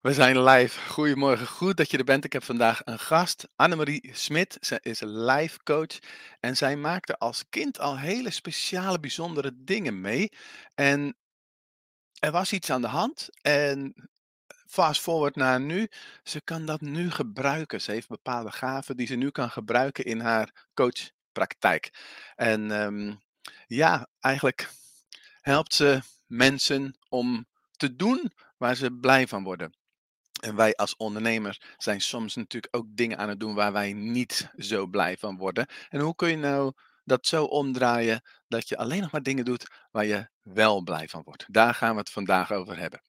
We zijn live. Goedemorgen, goed dat je er bent. Ik heb vandaag een gast, Annemarie Smit. Zij is life coach en zij maakte als kind al hele speciale, bijzondere dingen mee. En er was iets aan de hand en fast forward naar nu, ze kan dat nu gebruiken. Ze heeft bepaalde gaven die ze nu kan gebruiken in haar coachpraktijk. En ehm, ja, eigenlijk helpt ze mensen om te doen waar ze blij van worden. En wij als ondernemers zijn soms natuurlijk ook dingen aan het doen waar wij niet zo blij van worden. En hoe kun je nou dat zo omdraaien dat je alleen nog maar dingen doet waar je wel blij van wordt? Daar gaan we het vandaag over hebben.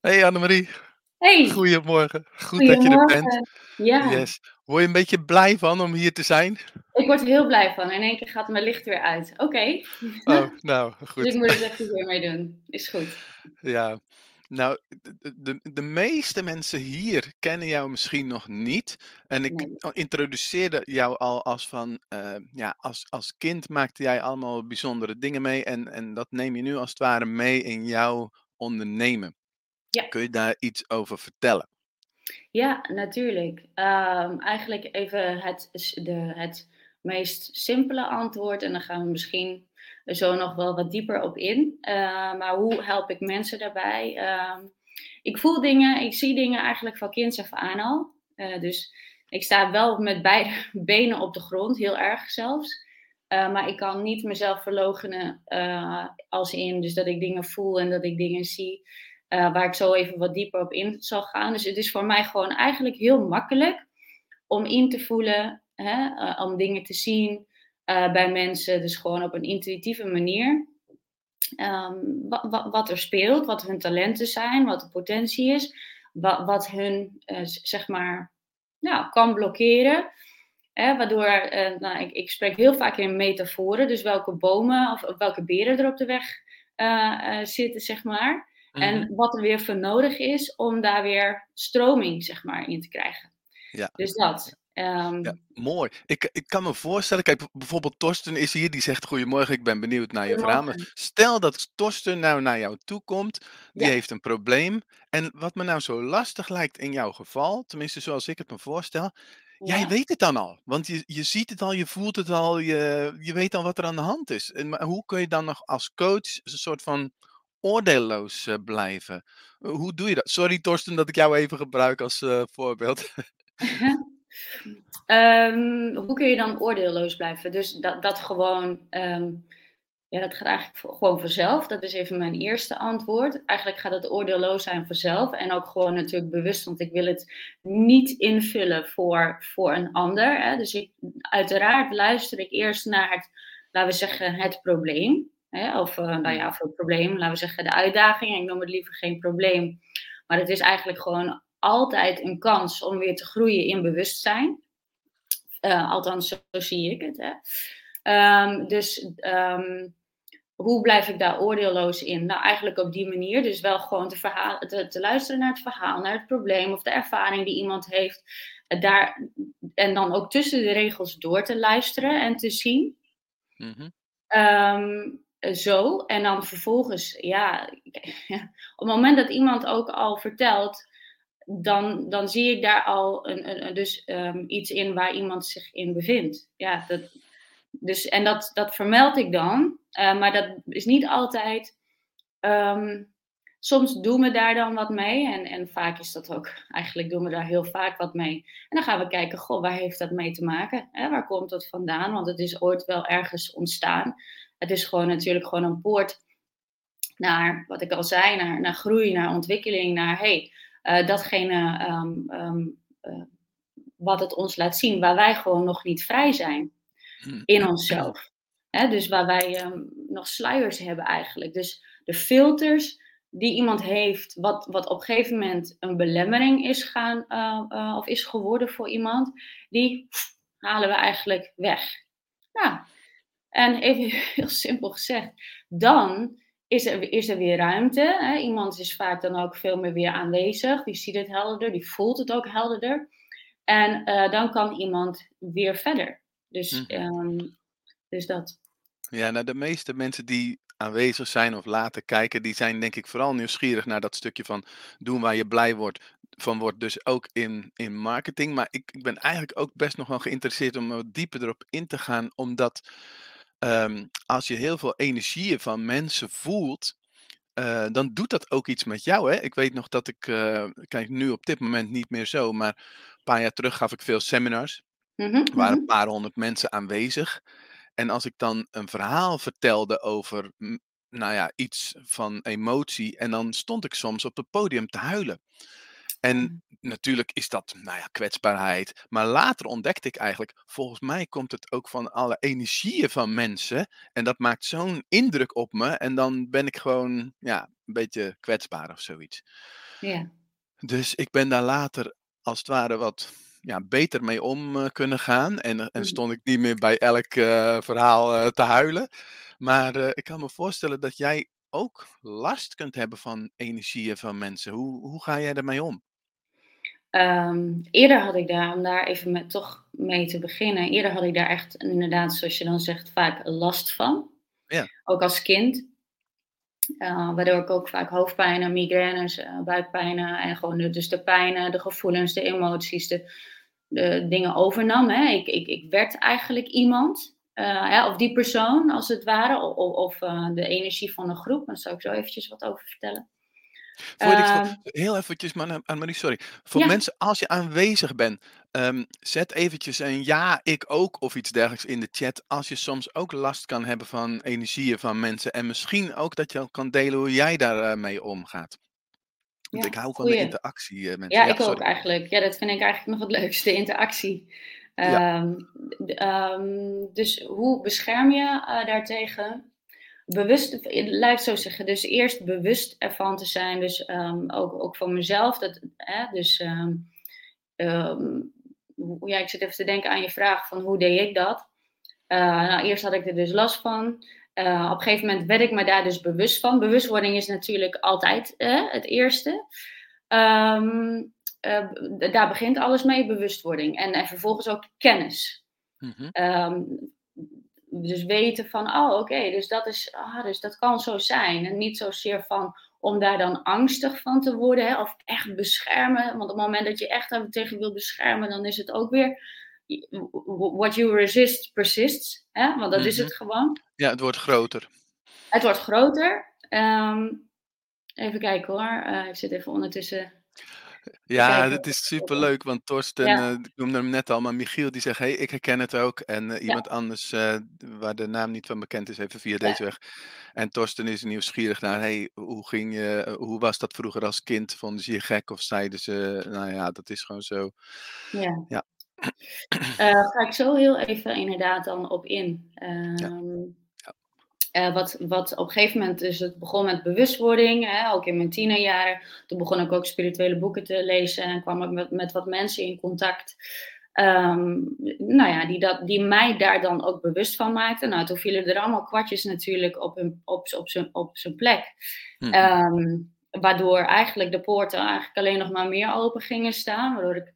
Hey Annemarie. Hey. Goedemorgen. Goed dat je er bent. Ja. Yes. Word je een beetje blij van om hier te zijn? Ik word er heel blij van. In één keer gaat mijn licht weer uit. Oké. Oh, nou, goed. dus ik moet er echt weer mee doen. Is goed. Ja. Nou, de, de, de, meeste mensen hier kennen jou misschien nog niet. En ik Nee. introduceerde jou al als van, eh, ja, als, als kind maakte jij allemaal bijzondere dingen mee. En, en dat neem je nu als het ware mee in jouw ondernemen. Ja. Kun je daar iets over vertellen? Ja, natuurlijk. Ehm, eigenlijk even het, de, het meest simpele antwoord. En dan gaan we misschien zo nog wel wat dieper op in. Eh, maar hoe help ik mensen daarbij? Ehm, ik voel dingen, ik zie dingen eigenlijk van kinds af aan al. Eh, dus ik sta wel met beide benen op de grond, heel erg zelfs. Maar ik kan niet mezelf verloochenen eh, als in dus dat ik dingen voel en dat ik dingen zie. Eh, waar ik zo even wat dieper op in zal gaan. Dus het is voor mij gewoon eigenlijk heel makkelijk om in te voelen, hè, eh, om dingen te zien eh, bij mensen. Dus gewoon op een intuïtieve manier. Wa- wat er speelt, wat hun talenten zijn, wat de potentie is, wa- wat hun, zeg maar, nou, kan blokkeren. Hè, waardoor, nou, ik, ik spreek heel vaak in metaforen, dus welke bomen of, welke beren er op de weg zitten, zeg maar. Mhm. En wat er weer voor nodig is om daar weer stroming, zeg maar, in te krijgen. Ja. Dus dat. ehm, Ja, mooi. Ik, ik kan me voorstellen, kijk, bijvoorbeeld Torsten is hier, die zegt goedemorgen, ik ben benieuwd naar je verhaal. Maar stel dat Torsten nou naar jou toe komt, die Ja. heeft een probleem. En wat me nou zo lastig lijkt in jouw geval, tenminste zoals ik het me voorstel, jij weet het dan al. Want je, je ziet het al, je voelt het al, je, je weet al wat er aan de hand is. En, maar hoe kun je dan nog als coach een soort van oordeelloos eh, blijven? Eh, Hoe doe je dat? Sorry Torsten dat ik jou even gebruik als eh, voorbeeld. Ehm, hoe kun je dan oordeelloos blijven? Dus dat, dat gewoon, ehm, ja, dat gaat eigenlijk gewoon vanzelf. Dat is even mijn eerste antwoord. Eigenlijk gaat het oordeelloos zijn vanzelf. En ook gewoon natuurlijk bewust, want ik wil het niet invullen voor, voor een ander. Hè. Dus uiteraard luister ik eerst naar laten we zeggen, het probleem. Hè. Of, eh, nou ja, of het probleem, laten we zeggen, de uitdaging. Ik noem het liever geen probleem. Maar het is eigenlijk gewoon altijd een kans om weer te groeien in bewustzijn. Eh, althans, zo, zo zie ik het. Hè. Ehm, dus ehm, hoe blijf ik daar oordeelloos in? Nou, eigenlijk op die manier. Dus wel gewoon te, verhaal, te, te luisteren naar het verhaal, naar het probleem of de ervaring die iemand heeft. Eh, Daar, en dan ook tussen de regels door te luisteren en te zien. Ehm, zo. En dan vervolgens, ja, op het moment dat iemand ook al vertelt, dan, dan zie ik daar al een, een- dus, ehm, iets in waar iemand zich in bevindt. Ja, dat, dus, en dat, dat vermeld ik dan, eh, maar dat is niet altijd. ehm, soms doen we daar dan wat mee en, en vaak is dat ook, eigenlijk doen we daar heel vaak wat mee. En dan gaan we kijken, goh, waar heeft dat mee te maken? Hè? Waar komt dat vandaan? Want het is ooit wel ergens ontstaan. Het is gewoon natuurlijk gewoon een poort naar, wat ik al zei, naar, naar groei, naar ontwikkeling, naar hey, eh, datgene ehm, ehm, eh, wat het ons laat zien, waar wij gewoon nog niet vrij zijn Hm. in onszelf. Hè, dus waar wij ehm, nog sluiers hebben eigenlijk. Dus de filters die iemand heeft, wat, wat op een gegeven moment een belemmering is gaan eh, of is geworden voor iemand, die halen we eigenlijk weg. Nou, en even heel simpel gezegd, dan is er, is er weer ruimte. Hè? Iemand is vaak dan ook veel meer weer aanwezig, die ziet het helderder, die voelt het ook helderder. En eh, dan kan iemand weer verder. Dus Mhm. ehm, Dus dat. Ja, nou, de meeste mensen die aanwezig zijn of laten kijken, die zijn denk ik vooral nieuwsgierig naar dat stukje van doen waar je blij wordt, van wordt, dus ook in, in marketing. Maar ik, ik ben eigenlijk ook best nog wel geïnteresseerd om wat dieper erop in te gaan, omdat ehm, als je heel veel energieën van mensen voelt, eh, dan doet dat ook iets met jou. Hè? Ik weet nog dat ik, eh, kijk nu op dit moment niet meer zo, maar een paar jaar terug gaf ik veel seminars. Mhm, Er waren een mhm. paar honderd mensen aanwezig. En als ik dan een verhaal vertelde over, nou ja, iets van emotie, en dan stond ik soms op het podium te huilen. En Ja. natuurlijk is dat, nou ja, kwetsbaarheid. Maar later ontdekte ik eigenlijk, volgens mij komt het ook van alle energieën van mensen. En dat maakt zo'n indruk op me. En dan ben ik gewoon, ja, een beetje kwetsbaar of zoiets. Ja. Dus ik ben daar later als het ware wat ja, beter mee om eh, kunnen gaan. En, eh, en Mhm. stond ik niet meer bij elk eh, verhaal te huilen. Maar ik kan me voorstellen dat jij ook last kunt hebben van energieën van mensen. Hoe, hoe ga jij daarmee om? Ehm, eerder had ik daar, om daar even met, toch mee te beginnen, eerder had ik daar echt inderdaad, zoals je dan zegt, vaak last van. Ja. Ook als kind. Eh, waardoor ik ook vaak hoofdpijnen, migraines, eh, buikpijnen en gewoon de, dus de pijnen, de gevoelens, de emoties, de, de dingen overnam. Hè. Ik, ik, ik werd eigenlijk iemand, eh, hè, of die persoon als het ware, of, of, of, eh, de energie van een groep. Daar zou ik zo eventjes wat over vertellen. Voordat ik Ehm, ver- heel eventjes, maar Annemarie, sorry. Voor ja, mensen, als je aanwezig bent, ehm, zet eventjes een ja, ik ook of iets dergelijks in de chat. Als je soms ook last kan hebben van energieën van mensen. En misschien ook dat je ook kan delen hoe jij daarmee mee omgaat. Want ik hou van de interactie, eh, mensen. Ja, Ja, ik ook eigenlijk. Ja, dat vind ik eigenlijk nog het leukste, interactie. Ehm, dus hoe bescherm je eh, daartegen? Bewust, laat het zo zeggen. Dus eerst bewust ervan te zijn. Dus ehm, ook, ook van mezelf. Dat, hè, dus ehm, ehm, ja, ik zit even te denken aan je vraag van hoe deed ik dat? Eh, nou, eerst had ik er dus last van. Eh, op een gegeven moment werd ik me daar dus bewust van. Bewustwording is natuurlijk altijd eh, het eerste. Eh, daar begint alles mee, bewustwording. En, en vervolgens ook kennis. Mhm. Dus weten van, oh oké, dus, dat is, ah, dus dat kan zo zijn. En niet zozeer van om daar dan angstig van te worden hè, of echt beschermen. Want op het moment dat je echt daar tegen wil beschermen, dan is het ook weer what you resist persists. Hè? Want dat is Mhm. het gewoon. Ja, het wordt groter. Het wordt groter. Ehm, even kijken hoor. Eh, ik zit even ondertussen Ja, het is superleuk, want Torsten, Ja, eh, ik noemde hem net al, maar Michiel die zegt, hey, ik herken het ook. En eh, ja, iemand anders, eh, waar de naam niet van bekend is, even via ja, deze weg. En Torsten is nieuwsgierig naar, hey, hoe ging je, hoe was dat vroeger als kind? Vonden ze je gek of zeiden ze, nou ja, dat is gewoon zo. ja. Ja, ga ik zo heel even inderdaad dan op in. ja, Eh, wat, wat op een gegeven moment, dus het begon met bewustwording, hè, ook in mijn tienerjaren. Toen begon ik ook spirituele boeken te lezen en kwam ik met, met wat mensen in contact. Ehm, nou ja, die, dat, die mij daar dan ook bewust van maakten. Nou, toen vielen er allemaal kwartjes natuurlijk op, hun, op, op, zijn, op zijn plek. Ehm, waardoor eigenlijk de poorten eigenlijk alleen nog maar meer open gingen staan. Waardoor ik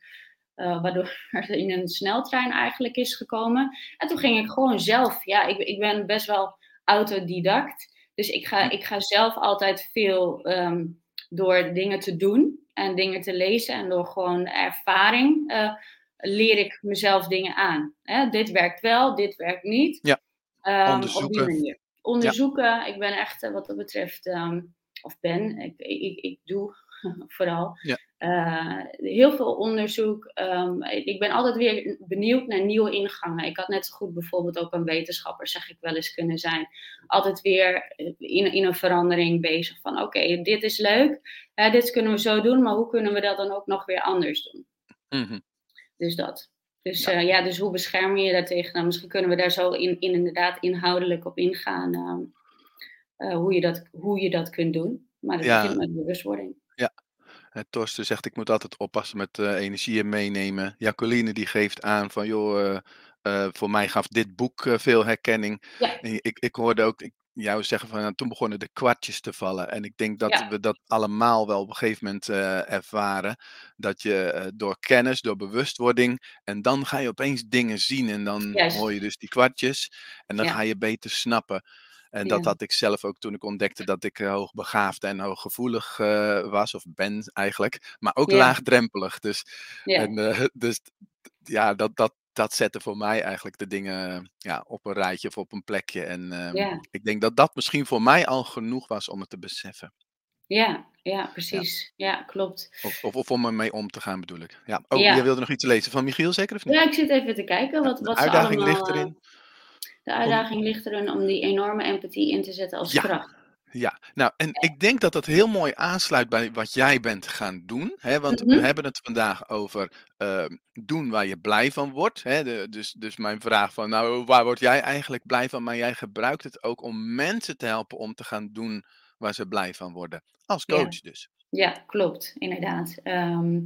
uh, waardoor er in een sneltrein eigenlijk is gekomen. En toen ging ik gewoon zelf, ja, ik, ik ben best wel autodidact. Dus ik ga, ik ga zelf altijd veel um, door dingen te doen en dingen te lezen en door gewoon ervaring uh, leer ik mezelf dingen aan. Hè, dit werkt wel, dit werkt niet. Ja, um, onderzoeken. Op die manier. Onderzoeken, ja. ik ben echt wat dat betreft, um, of ben, ik, ik, ik doe vooral. Ja. Uh, heel veel onderzoek. Um, ik ben altijd weer benieuwd naar nieuwe ingangen. Ik had net zo goed bijvoorbeeld ook een wetenschapper, zeg ik wel eens, kunnen zijn. Altijd weer in, in een verandering bezig. Van oké, okay, dit is leuk, dit kunnen we zo doen, maar hoe kunnen we dat dan ook nog weer anders doen? Mhm. Dus dat. Dus Ja. ja. ja, dus hoe bescherm je je daartegen? Nou, misschien kunnen we daar zo in, in inderdaad inhoudelijk op ingaan. uh, hoe, je dat, hoe je dat kunt doen. Maar dat Ja. begint met bewustwording. Eh, Torsten zegt, ik moet altijd oppassen met eh, energieën meenemen. Jacqueline die geeft aan van, joh, eh, eh, voor mij gaf dit boek veel herkenning. Ja. Ik, ik hoorde ook, jou zeggen van, nou, toen begonnen de kwartjes te vallen. En ik denk dat Ja. we dat allemaal wel op een gegeven moment ervaren. Dat je door kennis, door bewustwording, en dan ga je opeens dingen zien en dan hoor je dus die kwartjes en dan ga je beter snappen. En dat had ik zelf ook toen ik ontdekte dat ik eh, hoogbegaafd en hooggevoelig eh, was, of ben eigenlijk, maar ook Ja. laagdrempelig. Dus, Ja. en, eh, dus ja, dat, dat, dat zette voor mij eigenlijk de dingen ja, op een rijtje of op een plekje. En ehm, ik denk dat dat misschien voor mij al genoeg was om het te beseffen. Ja. Ja, precies. Ja, klopt. Of, of, of om ermee om te gaan bedoel ik. Ja. Oh, jij Ja. wilde nog iets lezen van Michiel, zeker of niet? Ja, ik zit even te kijken wat, de wat ze uitdaging ligt allemaal. eh, erin de uitdaging ligt erin om die enorme empathie in te zetten als Ja, kracht. ja. Nou, en Ja. ik denk dat dat heel mooi aansluit bij wat jij bent gaan doen. Hè? Want we Mhm. hebben het vandaag over ehm, doen waar je blij van wordt. Hè? De, dus, dus mijn vraag van, nou, waar word jij eigenlijk blij van? Maar jij gebruikt het ook om mensen te helpen om te gaan doen waar ze blij van worden. Als Ja. coach dus. Ja, klopt, inderdaad. Ehm,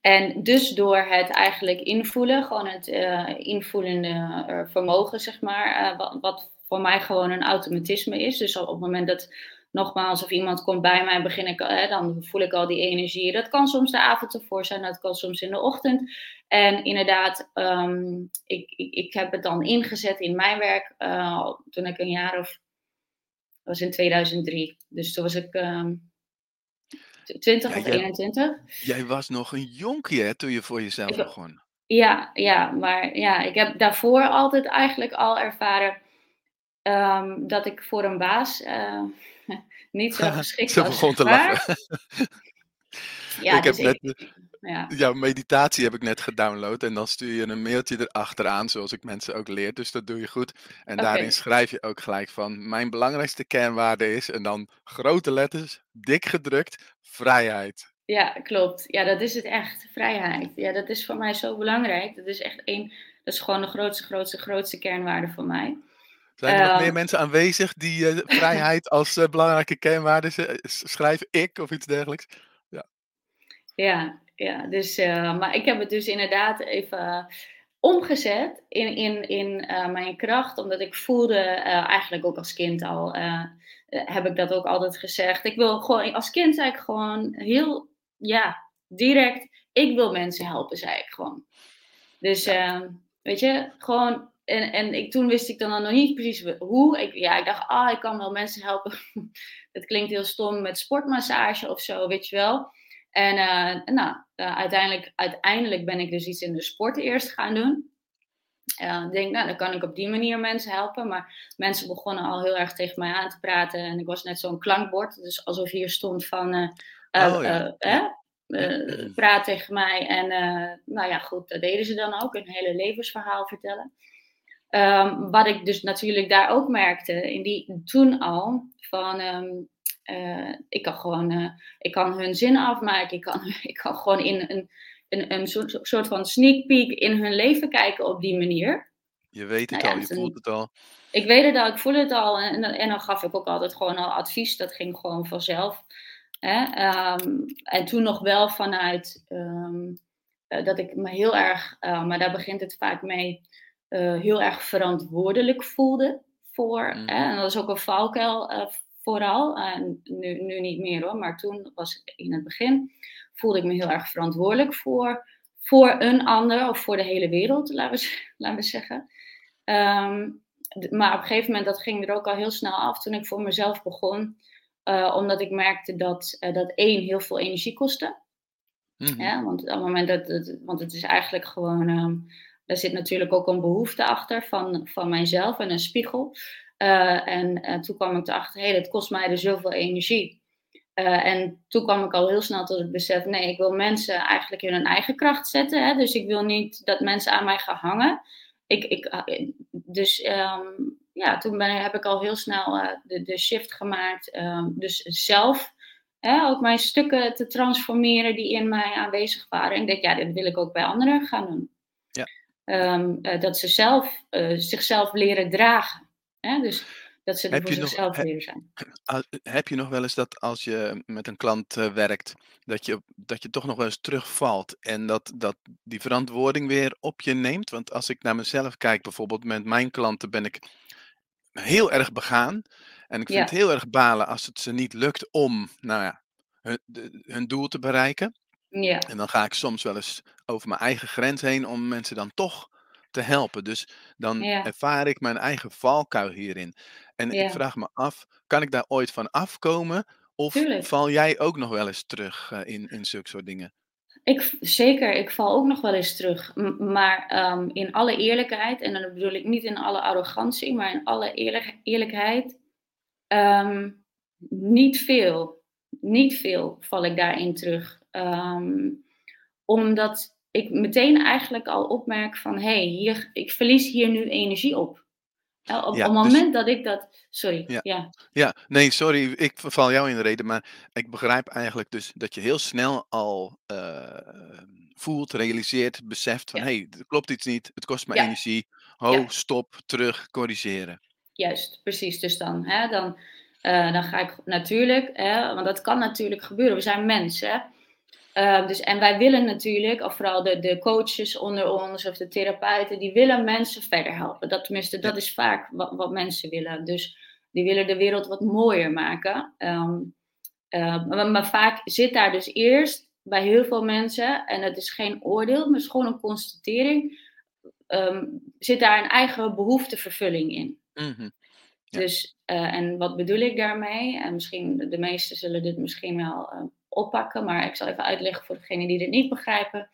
en dus door het eigenlijk invoelen, gewoon het eh, invoelende eh, vermogen, zeg maar, eh, wat, voor mij gewoon een automatisme is. Dus op het moment dat, nogmaals, of iemand komt bij mij, begin ik, dan voel ik al die energie. Dat kan soms de avond ervoor zijn, dat kan soms in de ochtend. En inderdaad, ehm, ik, ik, ik heb het dan ingezet in mijn werk toen ik een jaar of, was in 2003. Dus toen was ik ehm 20 Ja, of jij, 21. jij was nog een jonkie hè, toen je voor jezelf Ik, begon. ja, ja, maar ja, ik heb daarvoor altijd eigenlijk al ervaren ehm, dat ik voor een baas eh, niet zo geschikt Ze was, begon zeg te lachen. Ja, ik heb dus net, ik, ja, jouw meditatie heb ik net gedownload en dan stuur je een mailtje erachteraan, zoals ik mensen ook leer. Dus dat doe je goed. En daarin schrijf je ook gelijk van, mijn belangrijkste kernwaarde is, en dan grote letters, dik gedrukt, vrijheid. Ja, klopt. Ja, dat is het echt. Vrijheid. Ja, dat is voor mij zo belangrijk. Dat is echt één, dat is gewoon de grootste, grootste, grootste kernwaarde voor mij. Zijn er nog meer Ehm, mensen aanwezig die eh, vrijheid als eh, belangrijke kernwaarde schrijven? Ik of iets dergelijks? Ja. Ja, ja dus, eh, maar ik heb het dus inderdaad even omgezet in, in, in eh, mijn kracht, omdat ik voelde, eh, eigenlijk ook als kind al, heb ik dat ook altijd gezegd. Ik wil gewoon, als kind zei ik gewoon heel, ja, direct, ik wil mensen helpen, zei ik gewoon. Dus, Ja. eh, weet je, gewoon, en, en ik, toen wist ik dan nog niet precies hoe. Ik, ja, ik dacht, ah, ik kan wel mensen helpen. dat klinkt heel stom met sportmassage of zo, weet je wel. En eh, nou, eh, uiteindelijk, uiteindelijk ben ik dus iets in de sport eerst gaan doen. Eh, ik denk, nou, dan kan ik op die manier mensen helpen. Maar mensen begonnen al heel erg tegen mij aan te praten. En ik was net zo'n klankbord. Dus alsof hier stond van, Oh ja. eh, praat tegen mij. En nou ja, goed, dat deden ze dan ook. Een hele levensverhaal vertellen. Ehm, wat ik dus natuurlijk daar ook merkte, in die, toen al, van ehm, eh, ik kan gewoon, eh, ik kan hun zin afmaken. Ik kan, ik kan gewoon in een, een, een soort, soort van sneak peek in hun leven kijken op die manier. Je weet het Nou ja, al, je voelt het al. ik weet het al, ik voel het al. En, en dan gaf ik ook altijd gewoon al advies. Dat ging gewoon vanzelf. Hè? Ehm, en toen nog wel vanuit ehm, eh, dat ik me heel erg, maar daar begint het vaak mee, heel erg verantwoordelijk voelde voor. Hè? Mhm. En dat is ook een valkuil vooral. En nu, nu niet meer hoor, maar toen was in het begin, voelde ik me heel erg verantwoordelijk voor, voor een ander of voor de hele wereld, laten we, laten we zeggen. Ehm, maar op een gegeven moment, dat ging er ook al heel snel af toen ik voor mezelf begon. eh, omdat ik merkte dat, eh, dat één heel veel energie kostte. Mhm. Ja, want op het moment dat want het is eigenlijk gewoon, ehm er zit natuurlijk ook een behoefte achter van, van mijzelf en een spiegel. Eh, en toen kwam ik erachter, hé, hey, dat kost mij dus zoveel energie. Eh, en toen kwam ik al heel snel tot het besef, nee, ik wil mensen eigenlijk in hun eigen kracht zetten. Hè? Dus ik wil niet dat mensen aan mij gaan hangen. Ik, ik, eh, dus ehm, ja, toen ben, heb ik al heel snel de, de shift gemaakt. ehm, dus zelf hè, ook mijn stukken te transformeren die in mij aanwezig waren. En ik denk, ja, dit wil ik ook bij anderen gaan doen. Ja. Ehm, eh, dat ze zelf zichzelf leren dragen. Hè? Dus dat ze er Heb voor nog, zichzelf he- zijn. Heb je nog wel eens dat als je met een klant eh, werkt, dat je, dat je toch nog wel eens terugvalt en dat, dat die verantwoording weer op je neemt? Want als ik naar mezelf kijk, bijvoorbeeld met mijn klanten, ben ik heel erg begaan. En ik vind het heel erg balen als het ze niet lukt om, nou ja, hun hun doel te bereiken. Ja. En dan ga ik soms wel eens over mijn eigen grens heen om mensen dan toch te helpen. Dus dan Ja. ervaar ik mijn eigen valkuil hierin. En ik vraag me af, kan ik daar ooit van afkomen? Of Tuurlijk. val jij ook nog wel eens terug, eh, in in zulke soort dingen? Ik zeker, ik val ook nog wel eens terug. M maar, ehm, in alle eerlijkheid, en dan bedoel ik niet in alle arrogantie, maar in alle eerlijk eerlijkheid, ehm, niet veel. Niet veel val ik daarin terug. Ehm, omdat ik meteen eigenlijk al opmerk van: "Hey, hier ik verlies hier nu energie op." Op op Ja, het dus moment dat ik dat sorry, Ja. ja. Ja, nee, sorry, ik val jou in de rede, maar ik begrijp eigenlijk dus dat je heel snel al, ehm, voelt, realiseert, beseft van: Ja. "Hey, er klopt iets niet, het kost me energie. Ho, stop, terug, corrigeren." Juist, precies. Dus dan, hè, dan, eh, dan ga ik natuurlijk, hè, want dat kan natuurlijk gebeuren. We zijn mensen, Ehm, dus en wij willen natuurlijk, of vooral de de coaches onder ons of de therapeuten, die willen mensen verder helpen. Dat tenminste, dat is vaak wat wat mensen willen. Dus die willen de wereld wat mooier maken. Ehm, ehm, maar maar vaak zit daar dus eerst bij heel veel mensen, en het is geen oordeel, maar het is gewoon een constatering, zit daar een eigen behoeftevervulling in. Ja. Dus, eh, en wat bedoel ik daarmee? En misschien de meesten zullen dit misschien wel, oppakken, maar ik zal even uitleggen voor degenen die dit niet begrijpen.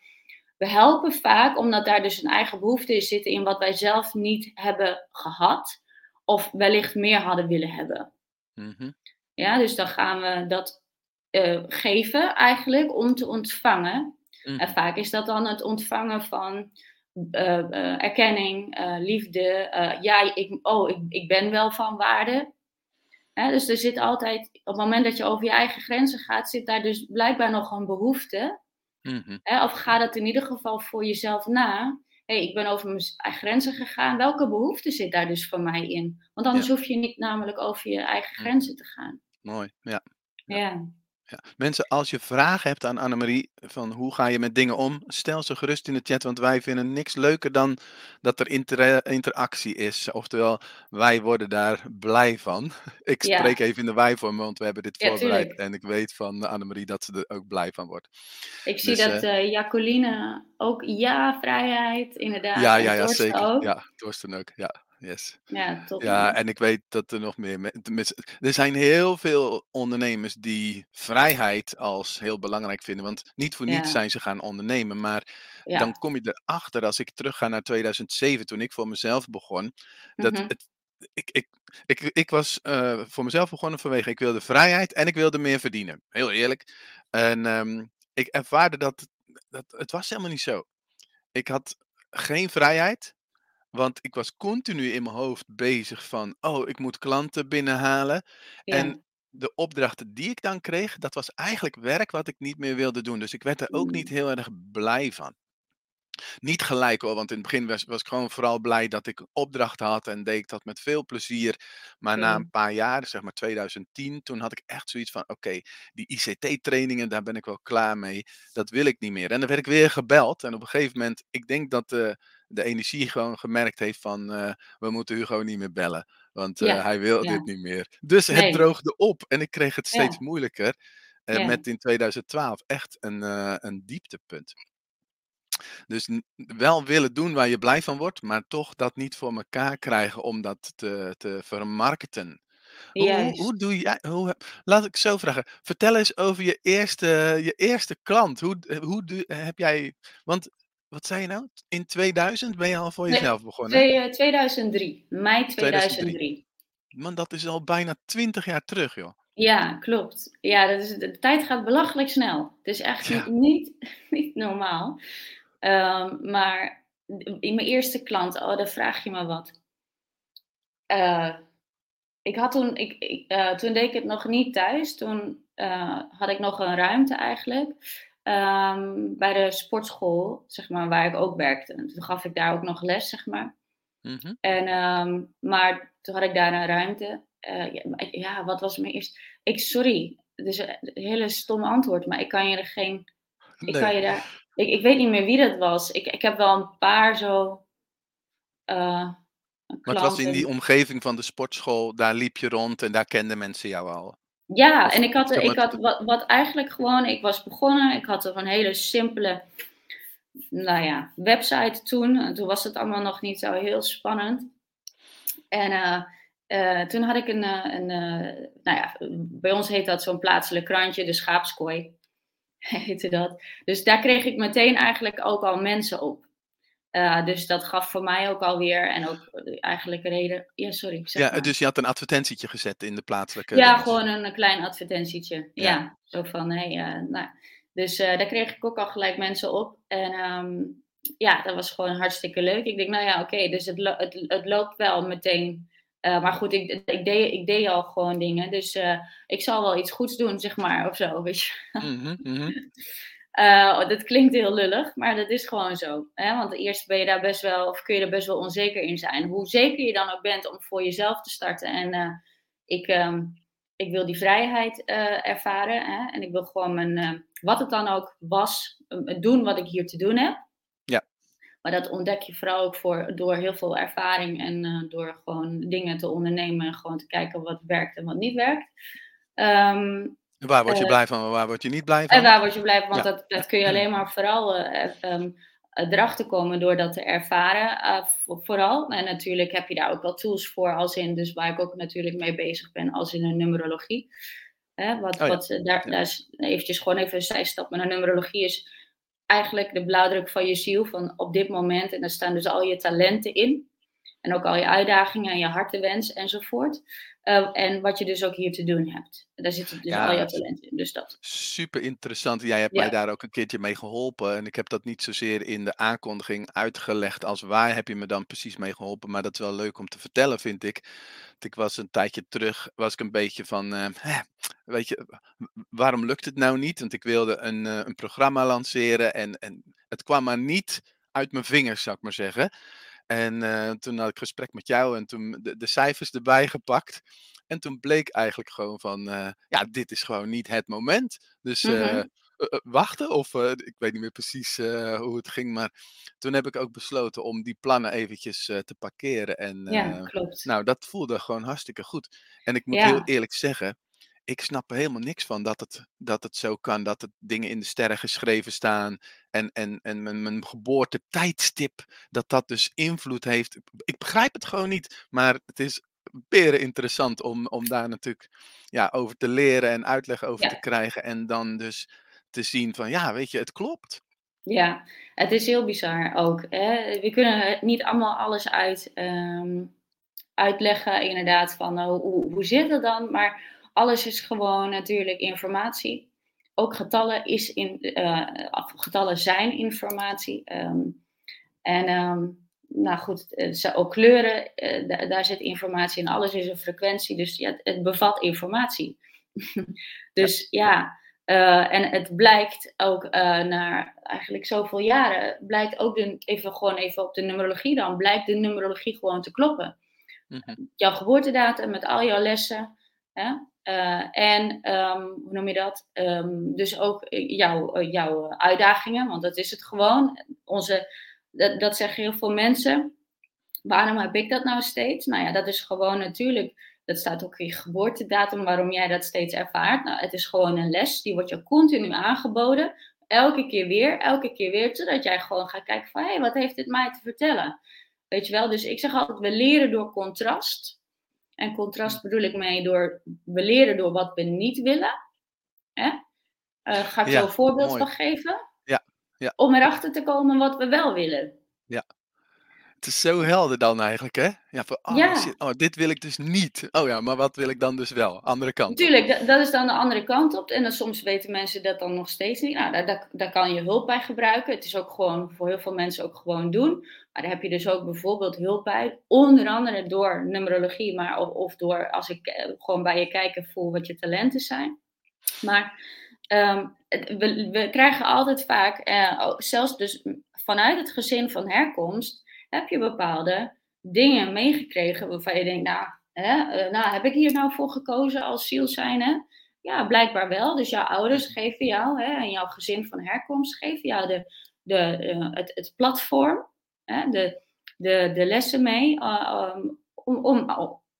We helpen vaak omdat daar dus een eigen behoefte in zit in wat wij zelf niet hebben gehad of wellicht meer hadden willen hebben. Mhm. Ja, dus dan gaan we dat, eh, geven eigenlijk om te ontvangen. En Mhm. vaak is dat dan het ontvangen van, eh, eh, erkenning, liefde, ja, ik oh, ik ik ben wel van waarde. Dus er zit altijd op het moment dat je over je eigen grenzen gaat, zit daar dus blijkbaar nog een behoefte. Mhm. Of ga dat in ieder geval voor jezelf na. "Hey, ik ben over mijn grenzen gegaan. Welke behoefte zit daar dus voor mij in?" Want anders Ja. hoef je niet namelijk over je eigen Mhm. grenzen te gaan. Mooi, ja. Ja. Ja. Ja. Mensen, als je vragen hebt aan Annemarie van hoe ga je met dingen om, stel ze gerust in de chat, want wij vinden niks leuker dan dat er intere interactie is. Oftewel, wij worden daar blij van. Ik spreek Ja. even in de wij-vorm, want we hebben dit Ja, voorbereid tuurlijk. en ik weet van Annemarie dat ze er ook blij van wordt. Ik zie Dus, dat, eh eh, Jacqueline ook ja, vrijheid, inderdaad. Ja, ja, ja, zeker. ook. Ja, Torsten ook. Ja, yes. Ja, top Ja, en ik weet dat er nog meer er zijn heel veel ondernemers die vrijheid als heel belangrijk vinden, want niet voor niets Ja. zijn ze gaan ondernemen. Maar dan kom je erachter, als ik terugga naar 2007 toen ik voor mezelf begon, dat Mhm. het ik ik ik ik was, eh, voor mezelf begonnen vanwege ik wilde vrijheid en ik wilde meer verdienen. Heel eerlijk. En, ehm, ik ervaarde dat dat het was helemaal niet zo. Ik had geen vrijheid, want ik was continu in mijn hoofd bezig van: "Oh, ik moet klanten binnenhalen." Ja. En de opdrachten die ik dan kreeg, dat was eigenlijk werk wat ik niet meer wilde doen. Dus ik werd er ook niet Mm. heel erg blij van. Niet gelijk hoor, want in het begin was was ik gewoon vooral blij dat ik opdrachten had en deed ik dat met veel plezier. Maar na een paar jaar, zeg maar 2010, toen had ik echt zoiets van: "Oké, die ICT-trainingen, daar ben ik wel klaar mee. Dat wil ik niet meer." En dan werd ik weer gebeld en op een gegeven moment ik denk dat, eh, de energie gewoon gemerkt heeft van, eh, we moeten Hugo niet meer bellen, want, eh, Ja, hij wil dit niet meer. Dus het droogde op en ik kreeg het steeds Ja. moeilijker, Ja. met in 2012 echt een, een dieptepunt. Dus wel willen doen waar je blij van wordt, maar toch dat niet voor mekaar krijgen om dat te te vermarkten. Hoe hoe hoe doe jij hoe laat ik zo vragen, vertel eens over je eerste je eerste klant. Hoe hoe heb jij want wat zei je nou? In 2000 ben je al voor Nee, jezelf begonnen? twee eh, 2003. Mei 2003. 2003. Man, dat is al bijna 20 jaar terug, joh. Ja, klopt. Ja, dat is de tijd gaat belachelijk snel. Het is echt niet Ja. niet niet normaal. Ehm, maar in mijn eerste klant, oh, daar vraag je me wat. Eh, ik had toen ik ik, eh, toen deed ik het nog niet thuis. Toen, eh, had ik nog een ruimte eigenlijk, ehm, bij de sportschool, zeg maar, waar ik ook werkte. En toen gaf ik daar ook nog les, zeg maar. Mhm. En, ehm, maar toen had ik daar een ruimte. Eh, ja, wat was mijn eerste ik sorry, het is een hele stom antwoord, maar ik kan je er geen ik kan je daar ik ik weet niet meer wie dat was. Ik ik heb wel een paar zo, eh Maar het was in die omgeving van de sportschool, daar liep je rond en daar kenden mensen jou al? Ja, en ik had, ik had wat, wat eigenlijk gewoon, ik was begonnen, ik had een hele simpele, nou ja, website toen. En Toen was het allemaal nog niet zo heel spannend. En eh, eh, toen had ik een, eh, een nou ja, bij ons heet dat zo'n plaatselijk krantje, de schaapskooi heette dat. Dus daar kreeg ik meteen eigenlijk ook al mensen op. Eh, dus dat gaf voor mij ook alweer, en ook eh, eigenlijk reden, ja sorry, zeg Ja, maar. dus je had een advertentietje gezet in de plaatselijke Ja, gewoon een, een klein advertentietje. Ja. Ja, zo van, hey, eh, nou. Dus daar kreeg ik ook al gelijk mensen op. En ehm, ja, dat was gewoon hartstikke leuk. Ik denk, nou ja, oké, dus het, lo- het, het loopt wel meteen. Maar goed, ik, ik, deed, ik deed al gewoon dingen. Dus ik zal wel iets goeds doen, zeg maar, of zo, weet je. Mhm, mhm. Eh, dat klinkt heel lullig, maar dat is gewoon zo. Hè? Want eerst ben je daar best wel, of kun je er best wel onzeker in zijn. Hoe zeker je dan ook bent om voor jezelf te starten. En eh, ik, ehm, ik wil die vrijheid eh, ervaren. Hè? En ik wil gewoon mijn, wat het dan ook was, doen wat ik hier te doen heb. Ja. Maar dat ontdek je vooral ook voor, door heel veel ervaring en door gewoon dingen te ondernemen en gewoon te kijken wat werkt en wat niet werkt. En Waar word je Eh, blij van en waar word je niet blij en van? waar word je blij van? Want Ja. dat, dat kun je alleen maar vooral eh, ehm, erachter komen door dat te ervaren. eh, vo- vooral. En natuurlijk heb je daar ook wel tools voor, als in, dus waar ik ook natuurlijk mee bezig ben, als in een numerologie. Hè, wat, Oh wat, eh, daar is eventjes gewoon even een zijstap. Maar een numerologie is eigenlijk de blauwdruk van je ziel van op dit moment. En daar staan dus al je talenten in. En ook al je uitdagingen en je hartenwens enzovoort. Eh, en wat je dus ook hier te doen hebt. Daar zitten dus Ja, al je talenten in. Dus dat. super interessant. Jij hebt mij daar ook een keertje mee geholpen. En ik heb dat niet zozeer in de aankondiging uitgelegd als waar heb je me dan precies mee geholpen. Maar dat is wel leuk om te vertellen, vind ik. Want Ik was een tijdje terug, was ik een beetje van, eh, weet je, waarom lukt het nou niet? Want ik wilde een, eh, een programma lanceren en, en het kwam maar niet uit mijn vingers, zou ik maar zeggen. En eh, toen had ik gesprek met jou en toen de, de cijfers erbij gepakt. En toen bleek eigenlijk gewoon van, eh, ja, dit is gewoon niet het moment. Dus eh, Mhm. eh, eh, wachten of ik weet niet meer precies hoe het ging. Maar toen heb ik ook besloten om die plannen eventjes te parkeren. En Ja, klopt. nou, dat voelde gewoon hartstikke goed. En ik moet heel eerlijk zeggen, ik snap er helemaal niks van dat het, dat het zo kan. Dat het dingen in de sterren geschreven staan. En, en, en mijn, mijn geboortetijdstip, dat dat dus invloed heeft. Ik begrijp het gewoon niet. Maar het is beren interessant om, om daar natuurlijk ja, over te leren en uitleg over te krijgen. En dan dus te zien van, ja, weet je, het klopt. ja. Het is heel bizar ook. Hè? We kunnen niet allemaal alles uit, ehm, uitleggen, inderdaad, van eh, hoe, hoe zit het dan? Maar alles is gewoon natuurlijk informatie. Ook getallen, is in, eh, getallen zijn informatie. Ehm, en ehm, nou goed, eh, ook kleuren, eh, da- daar zit informatie in. Alles is een frequentie, dus ja, het, bevat informatie. Dus ja, en het blijkt ook eh, na eigenlijk zoveel jaren, blijkt ook de, even gewoon even op de numerologie dan, blijkt de numerologie gewoon te kloppen. mhm. Jouw geboortedatum met al jouw lessen. Hè? Eh, en ehm, hoe noem je dat? Ehm, dus ook eh, jouw, eh, jouw uitdagingen, want dat is het gewoon. Onze, dat, dat zeggen heel veel mensen. Waarom heb ik dat nou steeds? Nou ja, dat is gewoon natuurlijk, dat staat ook in je geboortedatum, waarom jij dat steeds ervaart. Nou, het is gewoon een les, die wordt je continu aangeboden. Elke keer weer, elke keer weer, zodat jij gewoon gaat kijken van, hé, hey, wat heeft dit mij te vertellen? Weet je wel, dus ik zeg altijd, we leren door contrast. En contrast bedoel ik mee door, we leren door wat we niet willen. Hè? Eh, ga ik zo een voorbeeld mooi. van geven? Ja, ja, Om erachter te komen wat we wel willen. ja. Het is zo helder dan eigenlijk, hè? Ja, van, oh Ja, shit, oh, dit wil ik dus niet. Oh ja, maar wat wil ik dan dus wel? Andere kant op. natuurlijk, dat, dat is dan de andere kant op. En dan soms weten mensen dat dan nog steeds niet. Nou, daar, daar, daar kan je hulp bij gebruiken. Het is ook gewoon voor heel veel mensen ook gewoon doen. Maar daar heb je dus ook bijvoorbeeld hulp bij. Onder andere door numerologie, maar of, of door als ik eh, gewoon bij je kijken voel wat je talenten zijn. Maar ehm, we, we krijgen altijd vaak, eh, zelfs dus vanuit het gezin van herkomst, heb je bepaalde dingen meegekregen waarvan je denkt, nou, hè, eh, nou heb ik hier nou voor gekozen als ziel zijn? Hè? Ja, blijkbaar wel. Dus jouw ouders Mhm. geven jou hè, en jouw gezin van herkomst geven jou de, de, eh, het, het platform, hè, de, de, de lessen mee uh, om, om,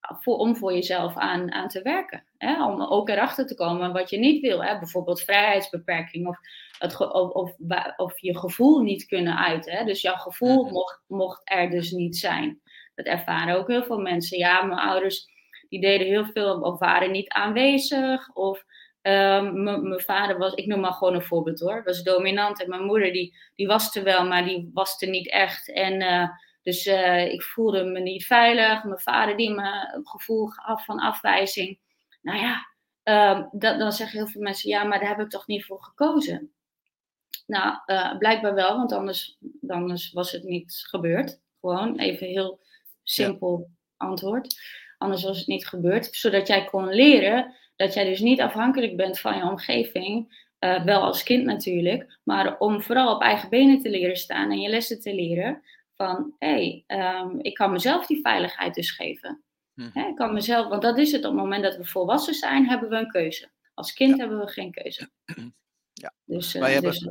voor, om voor jezelf aan, aan te werken. Hè? Om ook erachter te komen wat je niet wil. Hè? Bijvoorbeeld vrijheidsbeperking of, het, of, of, of, je gevoel niet kunnen uiten. Hè? Dus jouw gevoel mhm. mocht, mocht er dus niet zijn. Dat ervaren ook heel veel mensen. Ja, mijn ouders die deden heel veel of waren niet aanwezig. Of um, mijn vader was, ik noem maar gewoon een voorbeeld hoor, was dominant. En mijn moeder die, die was er wel, maar die was er niet echt. En... Uh, dus uh, ik voelde me niet veilig. Mijn vader die me een gevoel gaf van afwijzing. Nou ja, um, dat, dan zeggen heel veel mensen, ja, maar daar heb ik toch niet voor gekozen. Nou, uh, blijkbaar wel, want anders, was het niet gebeurd. Gewoon even heel simpel antwoord. Anders was het niet gebeurd. Zodat jij kon leren dat jij dus niet afhankelijk bent van je omgeving. Uh, wel als kind natuurlijk, maar om vooral op eigen benen te leren staan en je lessen te leren van hé, hey, um, ik kan mezelf die veiligheid dus geven. Hm. ik kan mezelf, want dat is het, op het moment dat we volwassen zijn, hebben we een keuze. Als kind hebben we geen keuze. Ja. Dus, uh, wij, hebben, dus,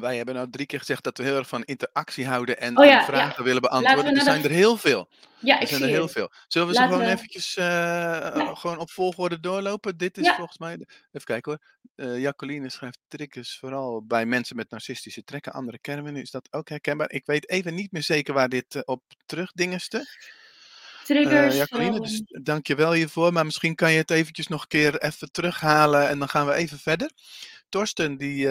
wij hebben nou drie keer gezegd dat we heel erg van interactie houden en, oh vragen willen beantwoorden. Er zijn er heel veel. Ja, er zijn er heel veel. Zullen we ze gewoon eventjes uh, gewoon op volgorde doorlopen? Dit is volgens mij... Even kijken hoor. Uh, Jacqueline schrijft triggers vooral bij mensen met narcistische trekken. Andere kernen, is dat ook herkenbaar? Ik weet even niet meer zeker waar dit uh, op terugdingenste. Triggers. Jacqueline, dus dank je wel hiervoor. Maar misschien kan je het eventjes nog een keer even terughalen en dan gaan we even verder. Torsten die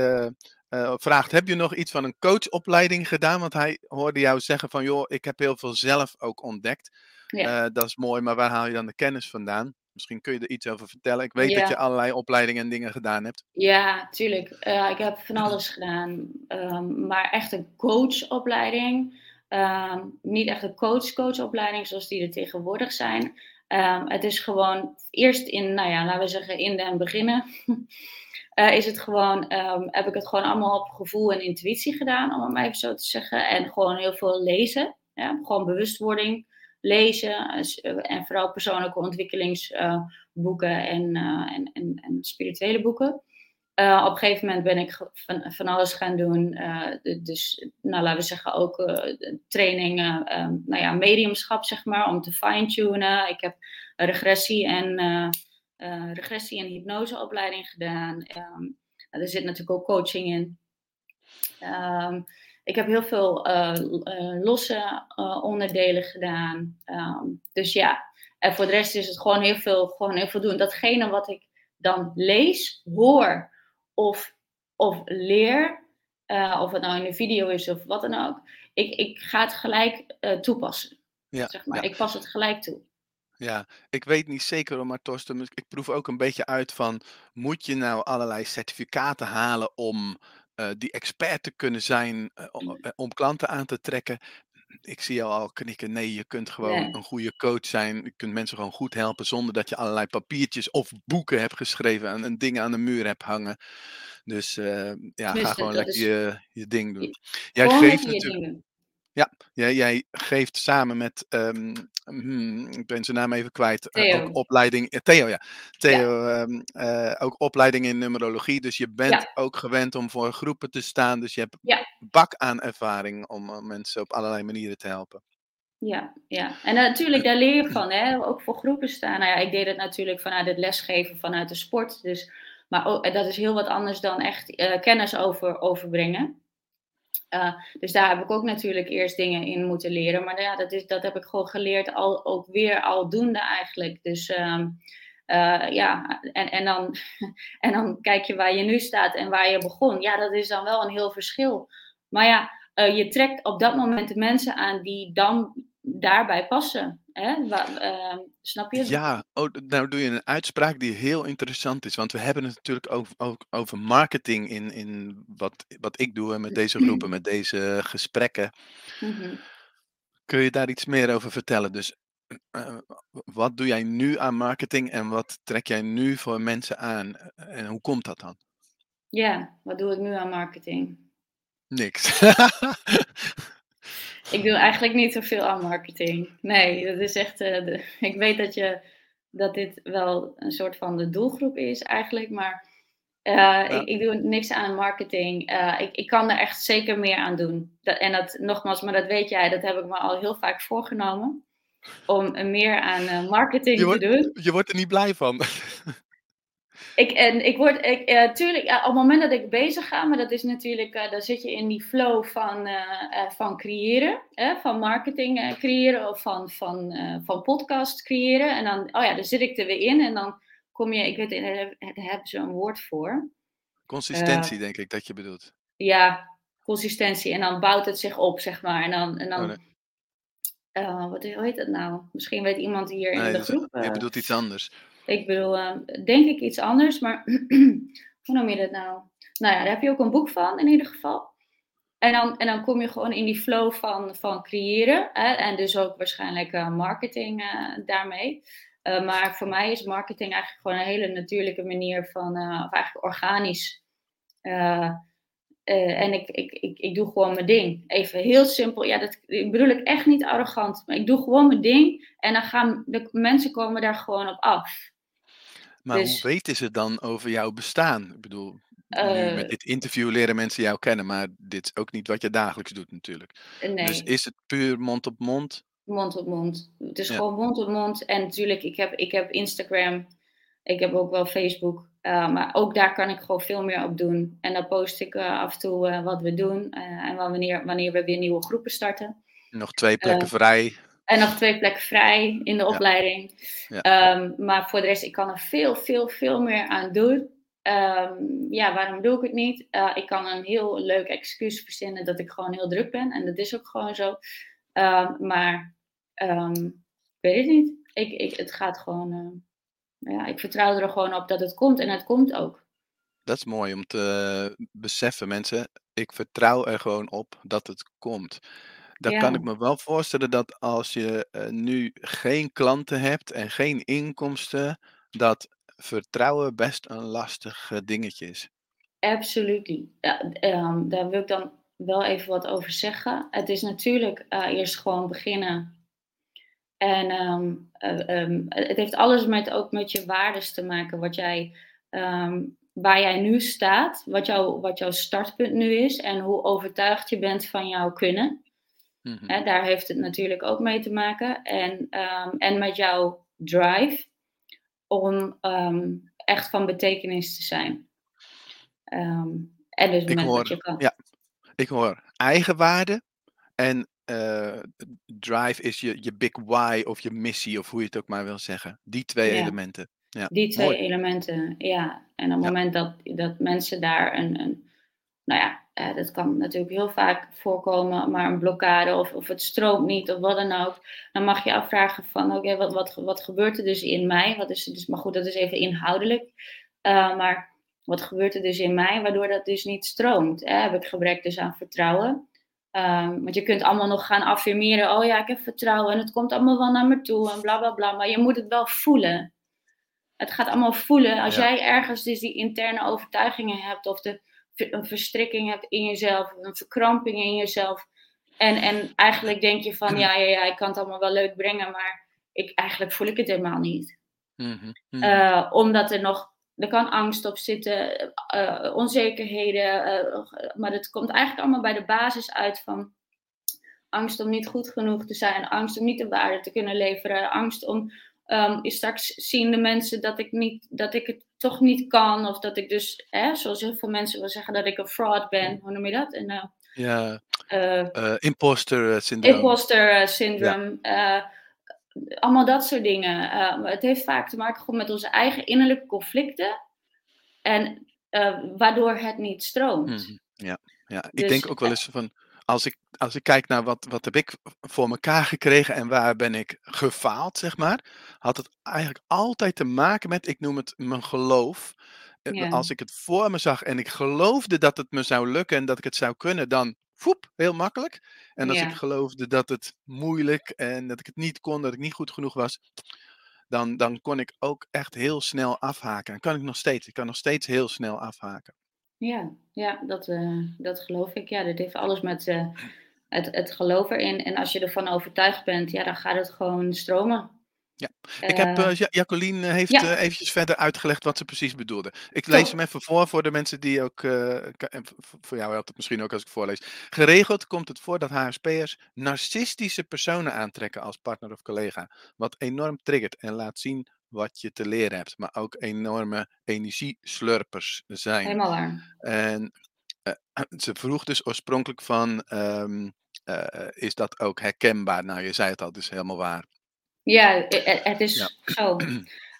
uh, vraagt: Heb je nog iets van een coachopleiding gedaan? Want hij hoorde jou zeggen: van joh, ik heb heel veel zelf ook ontdekt. Ja. Uh, dat is mooi, maar waar haal je dan de kennis vandaan? Misschien kun je er iets over vertellen. Ik weet dat je allerlei opleidingen en dingen gedaan hebt. Ja, tuurlijk. Uh, ik heb van alles gedaan. Um, maar echt een coachopleiding. Um, niet echt een coach-coachopleiding zoals die er tegenwoordig zijn. Um, het is gewoon eerst in, nou ja, laten we zeggen, in den beginnen. uh, is het gewoon, um, heb ik het gewoon allemaal op gevoel en intuïtie gedaan, om het maar even zo te zeggen. En gewoon heel veel lezen. Ja? Gewoon bewustwording lezen. Eh, en vooral persoonlijke ontwikkelingsboeken uh, en, uh, en, en, en, spirituele boeken. op een gegeven moment ben ik van, van alles gaan doen. dus, nou, laten we zeggen, ook trainingen, ehm, nou ja, mediumschap, zeg maar, om te fine-tunen. Ik heb regressie en uh, regressie- en hypnoseopleiding gedaan. Um, er zit natuurlijk ook coaching in. Um, ik heb heel veel uh, uh, losse onderdelen gedaan. Um, dus ja, en voor de rest is het gewoon heel veel, gewoon heel veel doen. Datgene wat ik dan lees, hoor of, of leer, of het nou in een video is of wat dan ook, ik, ik ga het gelijk toepassen. Ja, zeg maar. Ik pas het gelijk toe. Ja, ik weet niet zeker, maar Torsten, ik proef ook een beetje uit van, moet je nou allerlei certificaten halen om uh, die expert te kunnen zijn, uh, om, uh, om klanten aan te trekken? Ik zie jou al knikken. Nee, je kunt gewoon nee. een goede coach zijn. Je kunt mensen gewoon goed helpen zonder dat je allerlei papiertjes of boeken hebt geschreven en, en dingen aan de muur hebt hangen. Dus ja, ga gewoon lekker is... je, je ding doen. Jij geeft natuurlijk. Ja, jij, jij geeft samen met, um, hmm, ik ben zijn naam even kwijt, uh, ook opleiding, uh, Theo ja, Theo, ja. Um, uh, ook opleiding in numerologie, dus je bent ja. ook gewend om voor groepen te staan, dus je hebt ja. bak aan ervaring om mensen op allerlei manieren te helpen. Ja, ja. en natuurlijk daar leer je van, hè? ook voor groepen staan. Nou ja, ik deed het natuurlijk vanuit het lesgeven, vanuit de sport, dus, maar ook, dat is heel wat anders dan echt kennis over, overbrengen. Uh, dus daar heb ik ook natuurlijk eerst dingen in moeten leren. Maar ja, dat, is, dat heb ik gewoon geleerd, al, ook weer aldoende eigenlijk. Dus um, uh, ja, en, en, dan, en dan kijk je waar je nu staat en waar je begon. Ja, dat is dan wel een heel verschil. Maar ja, uh, je trekt op dat moment de mensen aan die dan daarbij passen. Hè? Waar, uh, snap je? Ja, oh, nou doe je een uitspraak die heel interessant is. Want we hebben het natuurlijk ook, ook over marketing in, in wat, wat ik doe met deze groepen, met deze gesprekken. Mm-hmm. Kun je daar iets meer over vertellen? Dus uh, wat doe jij nu aan marketing en wat trek jij nu voor mensen aan? En hoe komt dat dan? Ja, wat doe ik nu aan marketing? Niks. Ik doe eigenlijk niet zoveel aan marketing. Nee, dat is echt. Uh, de, ik weet dat, je, dat dit wel een soort van de doelgroep is eigenlijk. Maar Uh, Ja. ik, ik doe niks aan marketing. Uh, ik, ik kan er echt zeker meer aan doen. Dat, en dat, nogmaals, maar dat weet jij, dat heb ik me al heel vaak voorgenomen. Om meer aan marketing Je wordt, te doen. je wordt er niet blij van. Ik, en ik word, ik, uh, tuurlijk, uh, op het moment dat ik bezig ga, maar dat is natuurlijk, uh, dan zit je in die flow van, van creëren, hè, van marketing creëren of van, van, van podcast creëren. En dan, oh ja, dan zit ik er weer in en dan kom je, ik weet, daar hebben ze een woord voor. Consistentie, denk ik dat je bedoelt. Ja, consistentie. En dan bouwt het zich op, zeg maar. En dan, en dan Oh, nee. uh, wat hoe heet dat nou? Misschien weet iemand hier in de groep. je bedoelt iets anders. Ik bedoel, uh, denk ik iets anders, maar hoe noem je dat nou? Nou ja, daar heb je ook een boek van in ieder geval. En dan, en dan kom je gewoon in die flow van, van creëren. Hè? En dus ook waarschijnlijk uh, marketing uh, daarmee. Uh, maar voor mij is marketing eigenlijk gewoon een hele natuurlijke manier van, of eigenlijk organisch. en ik, ik, ik, ik doe gewoon mijn ding. Even heel simpel. Ja, dat bedoel ik echt niet arrogant. Maar ik doe gewoon mijn ding. En dan gaan de mensen komen daar gewoon op af. Maar Dus- hoe weten ze dan over jouw bestaan? Ik bedoel, nu Eh, met dit interview leren mensen jou kennen, maar dit is ook niet wat je dagelijks doet natuurlijk. nee. Dus is het puur mond op mond? Mond op mond. Het is Ja. gewoon mond op mond. En natuurlijk, ik heb, ik heb Instagram. Ik heb ook wel Facebook. uh, maar ook daar kan ik gewoon veel meer op doen. En dan post ik uh, af en toe wat we doen. en wanneer, wanneer we weer nieuwe groepen starten. Nog twee plekken Eh, vrij. En nog twee plekken vrij in de opleiding. Ja. Um, maar voor de rest, ik kan er veel, veel, veel meer aan doen. Um, ja, waarom doe ik het niet? Uh, ik kan een heel leuk excuus verzinnen dat ik gewoon heel druk ben. En dat is ook gewoon zo. Um, maar ik weet het niet. Ik, ik, het gaat gewoon. Uh, ja, ik vertrouw er gewoon op dat het komt. En het komt ook. Dat is mooi om te beseffen, mensen. Ik vertrouw er gewoon op dat het komt. Dan Ja. kan ik me wel voorstellen dat als je uh, nu geen klanten hebt en geen inkomsten, dat vertrouwen best een lastig uh, dingetje is. Absoluut. Ja, um, daar wil ik dan wel even wat over zeggen. Het is natuurlijk uh, eerst gewoon beginnen. En um, um, het heeft alles met, ook met je waardes te maken. Wat jij, waar jij nu staat, wat, jou, wat jouw startpunt nu is en hoe overtuigd je bent van jouw kunnen. Mhm. Daar heeft het natuurlijk ook mee te maken. En, en met jouw drive om echt van betekenis te zijn. Um, en dus Ik met hoor, wat je kan. ja, ik hoor eigenwaarde en uh, drive is je, je big why of je missie of hoe je het ook maar wil zeggen. Die twee Ja. elementen. Ja, Die twee mooi. elementen, ja. En op het Ja. moment dat, dat mensen daar een, een nou ja, eh, dat kan natuurlijk heel vaak voorkomen, maar een blokkade of, of het stroomt niet of wat dan ook. Dan mag je afvragen van, oké, wat, wat, wat gebeurt er dus in mij? Wat is er dus, maar goed, dat is even inhoudelijk. Uh, maar wat gebeurt er dus in mij waardoor dat dus niet stroomt? Hè? Heb ik gebrek dus aan vertrouwen? Um, want je kunt allemaal nog gaan affirmeren, oh ja, ik heb vertrouwen en het komt allemaal wel naar me toe en bla bla bla. Maar je moet het wel voelen. Het gaat allemaal voelen. Als Ja. jij ergens dus die interne overtuigingen hebt of de, een verstrikking hebt in jezelf, een verkramping in jezelf. En, en eigenlijk denk je van, ja, ja, ja, ik kan het allemaal wel leuk brengen, maar ik, eigenlijk voel ik het helemaal niet. Mhm, mhm. Uh, omdat er nog, er kan angst op zitten, uh, onzekerheden, uh, maar het komt eigenlijk allemaal bij de basis uit van angst om niet goed genoeg te zijn, angst om niet de waarde te kunnen leveren, angst om um, straks zien de mensen dat ik, niet, dat ik het toch niet kan, of dat ik dus, hè, zoals heel veel mensen willen zeggen, dat ik een fraud ben, hoe noem je dat? En, uh, ja, uh, uh, imposter syndroom. imposter syndrome. Ja. allemaal dat soort dingen. Uh, het heeft vaak te maken gewoon met onze eigen innerlijke conflicten. En waardoor het niet stroomt. Mhm, Ja, ja. ik Dus, denk ook wel eens van, als ik, als ik kijk naar wat, wat heb ik voor mekaar gekregen en waar ben ik gefaald, zeg maar, had het eigenlijk altijd te maken met, ik noem het mijn geloof. Eh, Ja. Als ik het voor me zag en ik geloofde dat het me zou lukken en dat ik het zou kunnen, dan foep, heel makkelijk. En als Ja. ik geloofde dat het moeilijk en dat ik het niet kon, dat ik niet goed genoeg was, dan, dan kon ik ook echt heel snel afhaken. En kan ik nog steeds. Ik kan nog steeds heel snel afhaken. Ja, ja dat, uh, dat geloof ik. Ja, dat heeft alles met uh, het, het geloof erin. En als je ervan overtuigd bent, ja, dan gaat het gewoon stromen. Ja, ik heb, Eh, eh, Ja Jacqueline heeft, ja, eh, eventjes verder uitgelegd wat ze precies bedoelde. Ik lees hem even voor, voor de mensen die ook, eh, en voor jou helpt het misschien ook als ik voorlees. Geregeld komt het voor dat HSP'ers narcistische personen aantrekken als partner of collega, wat enorm triggert en laat zien wat je te leren hebt, maar ook enorme energieslurpers zijn. Helemaal waar. En, eh, ze vroeg dus oorspronkelijk van, ehm, eh, is dat ook herkenbaar? Nou, je zei het al, dus helemaal waar. Ja, het Ja. is zo.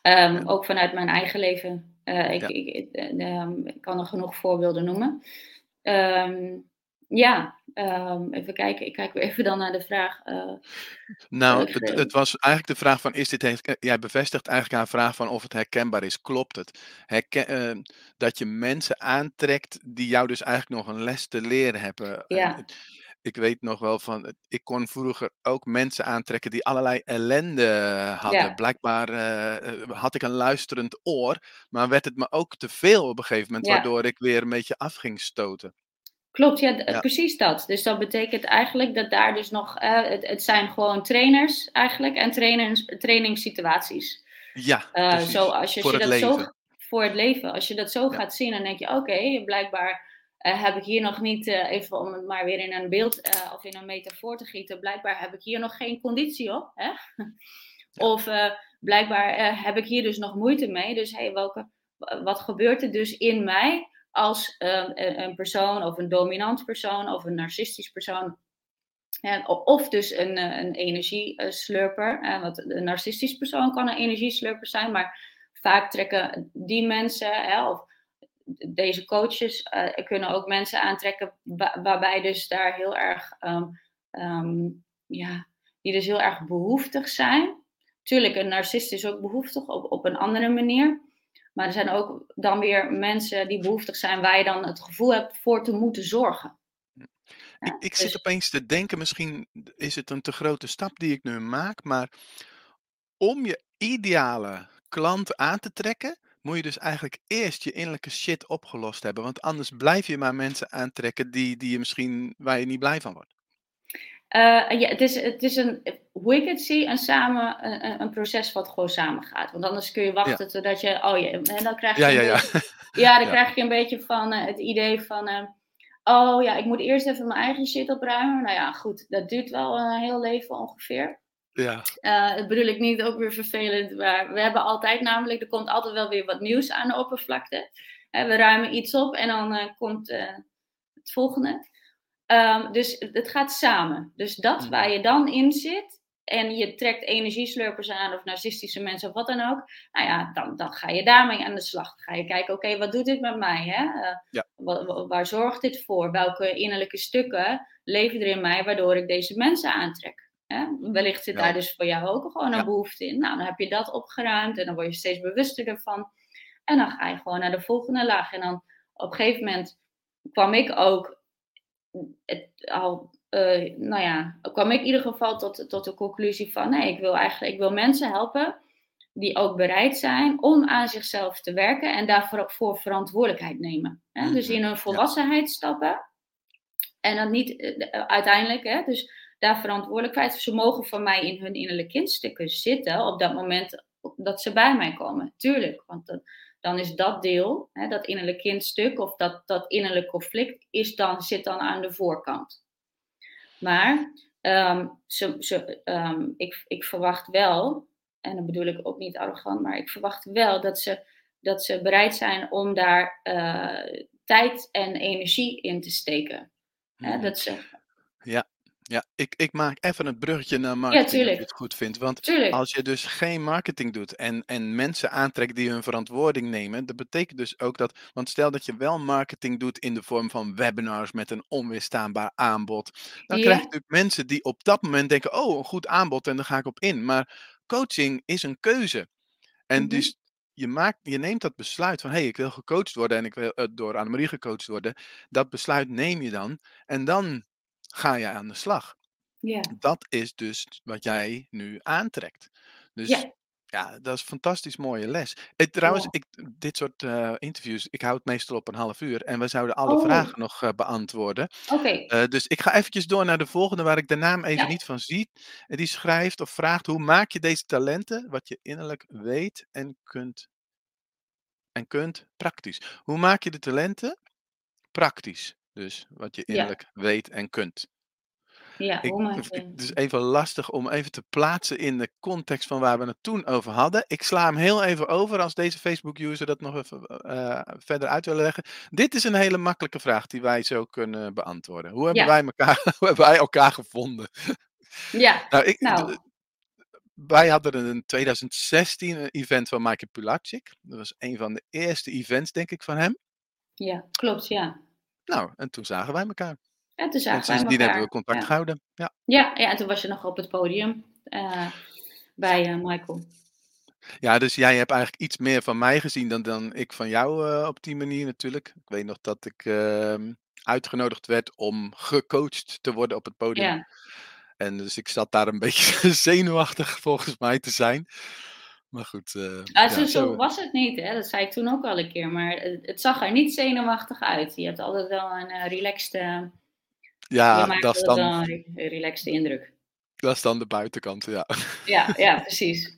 Ehm, ook vanuit mijn eigen leven. Eh, ik ja. ik eh, ehm, ik kan er genoeg voorbeelden noemen. Ehm, ja, ehm, even kijken. Ik kijk weer even dan naar de vraag, eh, Nou, het het was eigenlijk de vraag van is dit herke jij bevestigt eigenlijk haar vraag van of het herkenbaar is. Klopt het? Herken ehm, dat je mensen aantrekt die jou dus eigenlijk nog een les te leren hebben. En ja, ik weet nog wel van ik kon vroeger ook mensen aantrekken die allerlei ellende hadden. ja, Blijkbaar, eh, eh, had ik een luisterend oor, maar werd het me ook te veel op een gegeven moment, ja. waardoor ik weer een beetje af ging stoten. Klopt, ja, precies dat. Dus dat betekent eigenlijk dat daar dus nog, het het zijn gewoon trainers eigenlijk en trainers trainingssituaties. Ja, Eh, zo als je als Voor je dat zo voor het leven, als je dat zo Ja. gaat zien, dan denk je: "Oké, blijkbaar, eh, heb ik hier nog niet, eh, even om het maar weer in een beeld, of in een metafoor te gieten, blijkbaar heb ik hier nog geen conditie op, hè? Of, blijkbaar, heb ik hier dus nog moeite mee. Dus hey, welke wa wat gebeurt er dus in mij als, een een persoon of een dominant persoon of een narcistisch persoon, of dus een, eh, een energieslurper, want een narcistisch persoon kan een energieslurper zijn, maar vaak trekken die mensen, hè, of deze coaches, eh, kunnen ook mensen aantrekken wa waarbij dus daar heel erg, ehm, ehm, ja, die dus heel erg behoeftig zijn. Tuurlijk, een narcist is ook behoeftig op op een andere manier, maar er zijn ook dan weer mensen die behoeftig zijn waar je dan het gevoel hebt voor te moeten zorgen, Ik ik zit Dus opeens te denken, misschien is het een te grote stap die ik nu maak, maar om je ideale klant aan te trekken, moet je dus eigenlijk eerst je innerlijke shit opgelost hebben. Want anders blijf je maar mensen aantrekken die, die je misschien, waar je niet blij van wordt. Uh, ja, het is, het is een, hoe ik het zie, een, samen, een, een proces wat gewoon samen gaat. Want anders kun je Ja, wachten totdat je, oh ja, en dan krijg ja, je ja, ja. beetje, ja, dan Ja, krijg je een beetje van uh, het idee van, uh, oh ja, ik moet eerst even mijn eigen shit opruimen. Nou ja, goed, dat duurt wel een heel leven ongeveer. ja, Uh, dat bedoel ik niet ook weer vervelend, maar we hebben altijd namelijk, er komt altijd wel weer wat nieuws aan de oppervlakte. we ruimen iets op en dan komt het volgende. Um, dus het gaat samen. Dus dat waar mhm, je dan in zit en je trekt energieslurpers aan of narcistische mensen of wat dan ook, nou ja, dan, dan ga je daarmee aan de slag. Dan ga je kijken, oké, okay, wat doet dit met mij? Hè? Uh, ja, waar, waar zorgt dit voor? Welke innerlijke stukken leven er in mij waardoor ik deze mensen aantrek? Hè? Wellicht zit daar dus voor jou ook gewoon een Ja, behoefte in. Nou, dan heb je dat opgeruimd en dan word je steeds bewuster ervan. En dan ga je gewoon naar de volgende laag. En dan op een gegeven moment kwam ik ook het, al, uh, nou ja, kwam ik in ieder geval tot, tot de conclusie van nee, ik wil eigenlijk ik wil mensen helpen die ook bereid zijn om aan zichzelf te werken en daarvoor voor verantwoordelijkheid nemen. Hè? Dus mhm, in hun ja, volwassenheid stappen en dan niet uh, uiteindelijk, hè, dus daar verantwoordelijkheid. Ze mogen van mij in hun innerlijke kindstukken zitten op dat moment dat ze bij mij komen. Tuurlijk, want dat, dan is dat deel, hè, dat innerlijk kindstuk of dat, dat innerlijk conflict, is dan, zit dan aan de voorkant. Maar um, ze, ze, um, ik, ik verwacht wel, en dan bedoel ik ook niet arrogant, maar ik verwacht wel dat ze, dat ze bereid zijn om daar uh, tijd en energie in te steken. Hè, mhm. dat ze, Ja, ja. Ik, ik maak even het bruggetje naar ja, marketing, als je het goed vindt. Want tuurlijk. als je dus geen marketing doet en, en mensen aantrekt die hun verantwoording nemen, dat betekent dus ook dat, want stel dat je wel marketing doet in de vorm van webinars met een onweerstaanbaar aanbod, dan krijg je Ja, natuurlijk mensen die op dat moment denken, oh, een goed aanbod en daar ga ik op in. Maar coaching is een keuze. En mhm, dus je, maakt, je neemt dat besluit van, hé, hey, ik wil gecoacht worden en ik wil uh, door Annemarie gecoacht worden. Dat besluit neem je dan en dan ga je aan de slag. ja, Dat is dus wat jij nu aantrekt. Dus ja, Ja, dat is een fantastisch mooie les. Eh, trouwens, Ja. ik dit soort, eh, interviews, ik hou het meestal op een half uur en we zouden alle Oh. vragen nog, eh, beantwoorden. Oké. Dus ik ga eventjes door naar de volgende waar ik de naam even Ja. niet van zie. En die schrijft of vraagt: "Hoe maak je deze talenten, wat je innerlijk weet en kunt en kunt, praktisch?" Hoe maak je de talenten praktisch? Dus wat je Ja. innerlijk weet en kunt. Ja, Ik het is even lastig om even te plaatsen in de context van waar we het toen over hadden. Ik sla hem heel even over als deze Facebook-user dat nog even, eh, verder uit willen leggen. Dit is een hele makkelijke vraag die wij zo kunnen beantwoorden. Hoe hebben Ja. wij elkaar hoe hebben wij elkaar gevonden? Ja, Nou, ik nou. wij hadden in 2016 een event van Michael Pilatschik. Dat was een van de eerste events, denk ik, van hem. Ja, klopt, ja. Nou, en toen zagen wij elkaar. En toen En zagen wij sindsdien hebben we elkaar, contact ja. gehouden, ja. Ja, ja, en toen was je nog op het podium, eh, bij, eh, Michael. Ja, dus jij hebt eigenlijk iets meer van mij gezien dan dan ik van jou, eh, op die manier natuurlijk. Ik weet nog dat ik, ehm, uitgenodigd werd om gecoacht te worden op het podium. Ja. En dus ik zat daar een beetje zenuwachtig volgens mij te zijn. Maar goed, eh, Ah, zo ja, zo zo was het niet, hè, dat zei ik toen ook al een keer, maar het het zag er niet zenuwachtig uit. Je hebt altijd wel een, eh, relaxed, Ja, dat is dan wel een relaxed indruk. dat is dan de buitenkant, ja. Ja, ja, precies.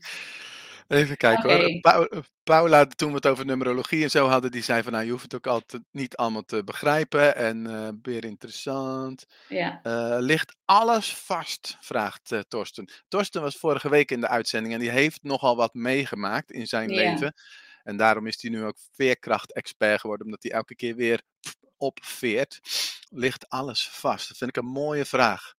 Even kijken hoor. Paula, toen we het over numerologie en zo hadden, die zei van: "Nou, je hoeft het ook altijd niet allemaal te begrijpen en, eh, weer interessant." Ja. Eh, ligt alles vast? Vraagt, eh, Torsten. Torsten was vorige week in de uitzending en die heeft nogal wat meegemaakt in zijn Ja. leven. En daarom is hij nu ook veerkracht-expert geworden, omdat hij elke keer weer opveert. Ligt alles vast? Dat vind ik een mooie vraag.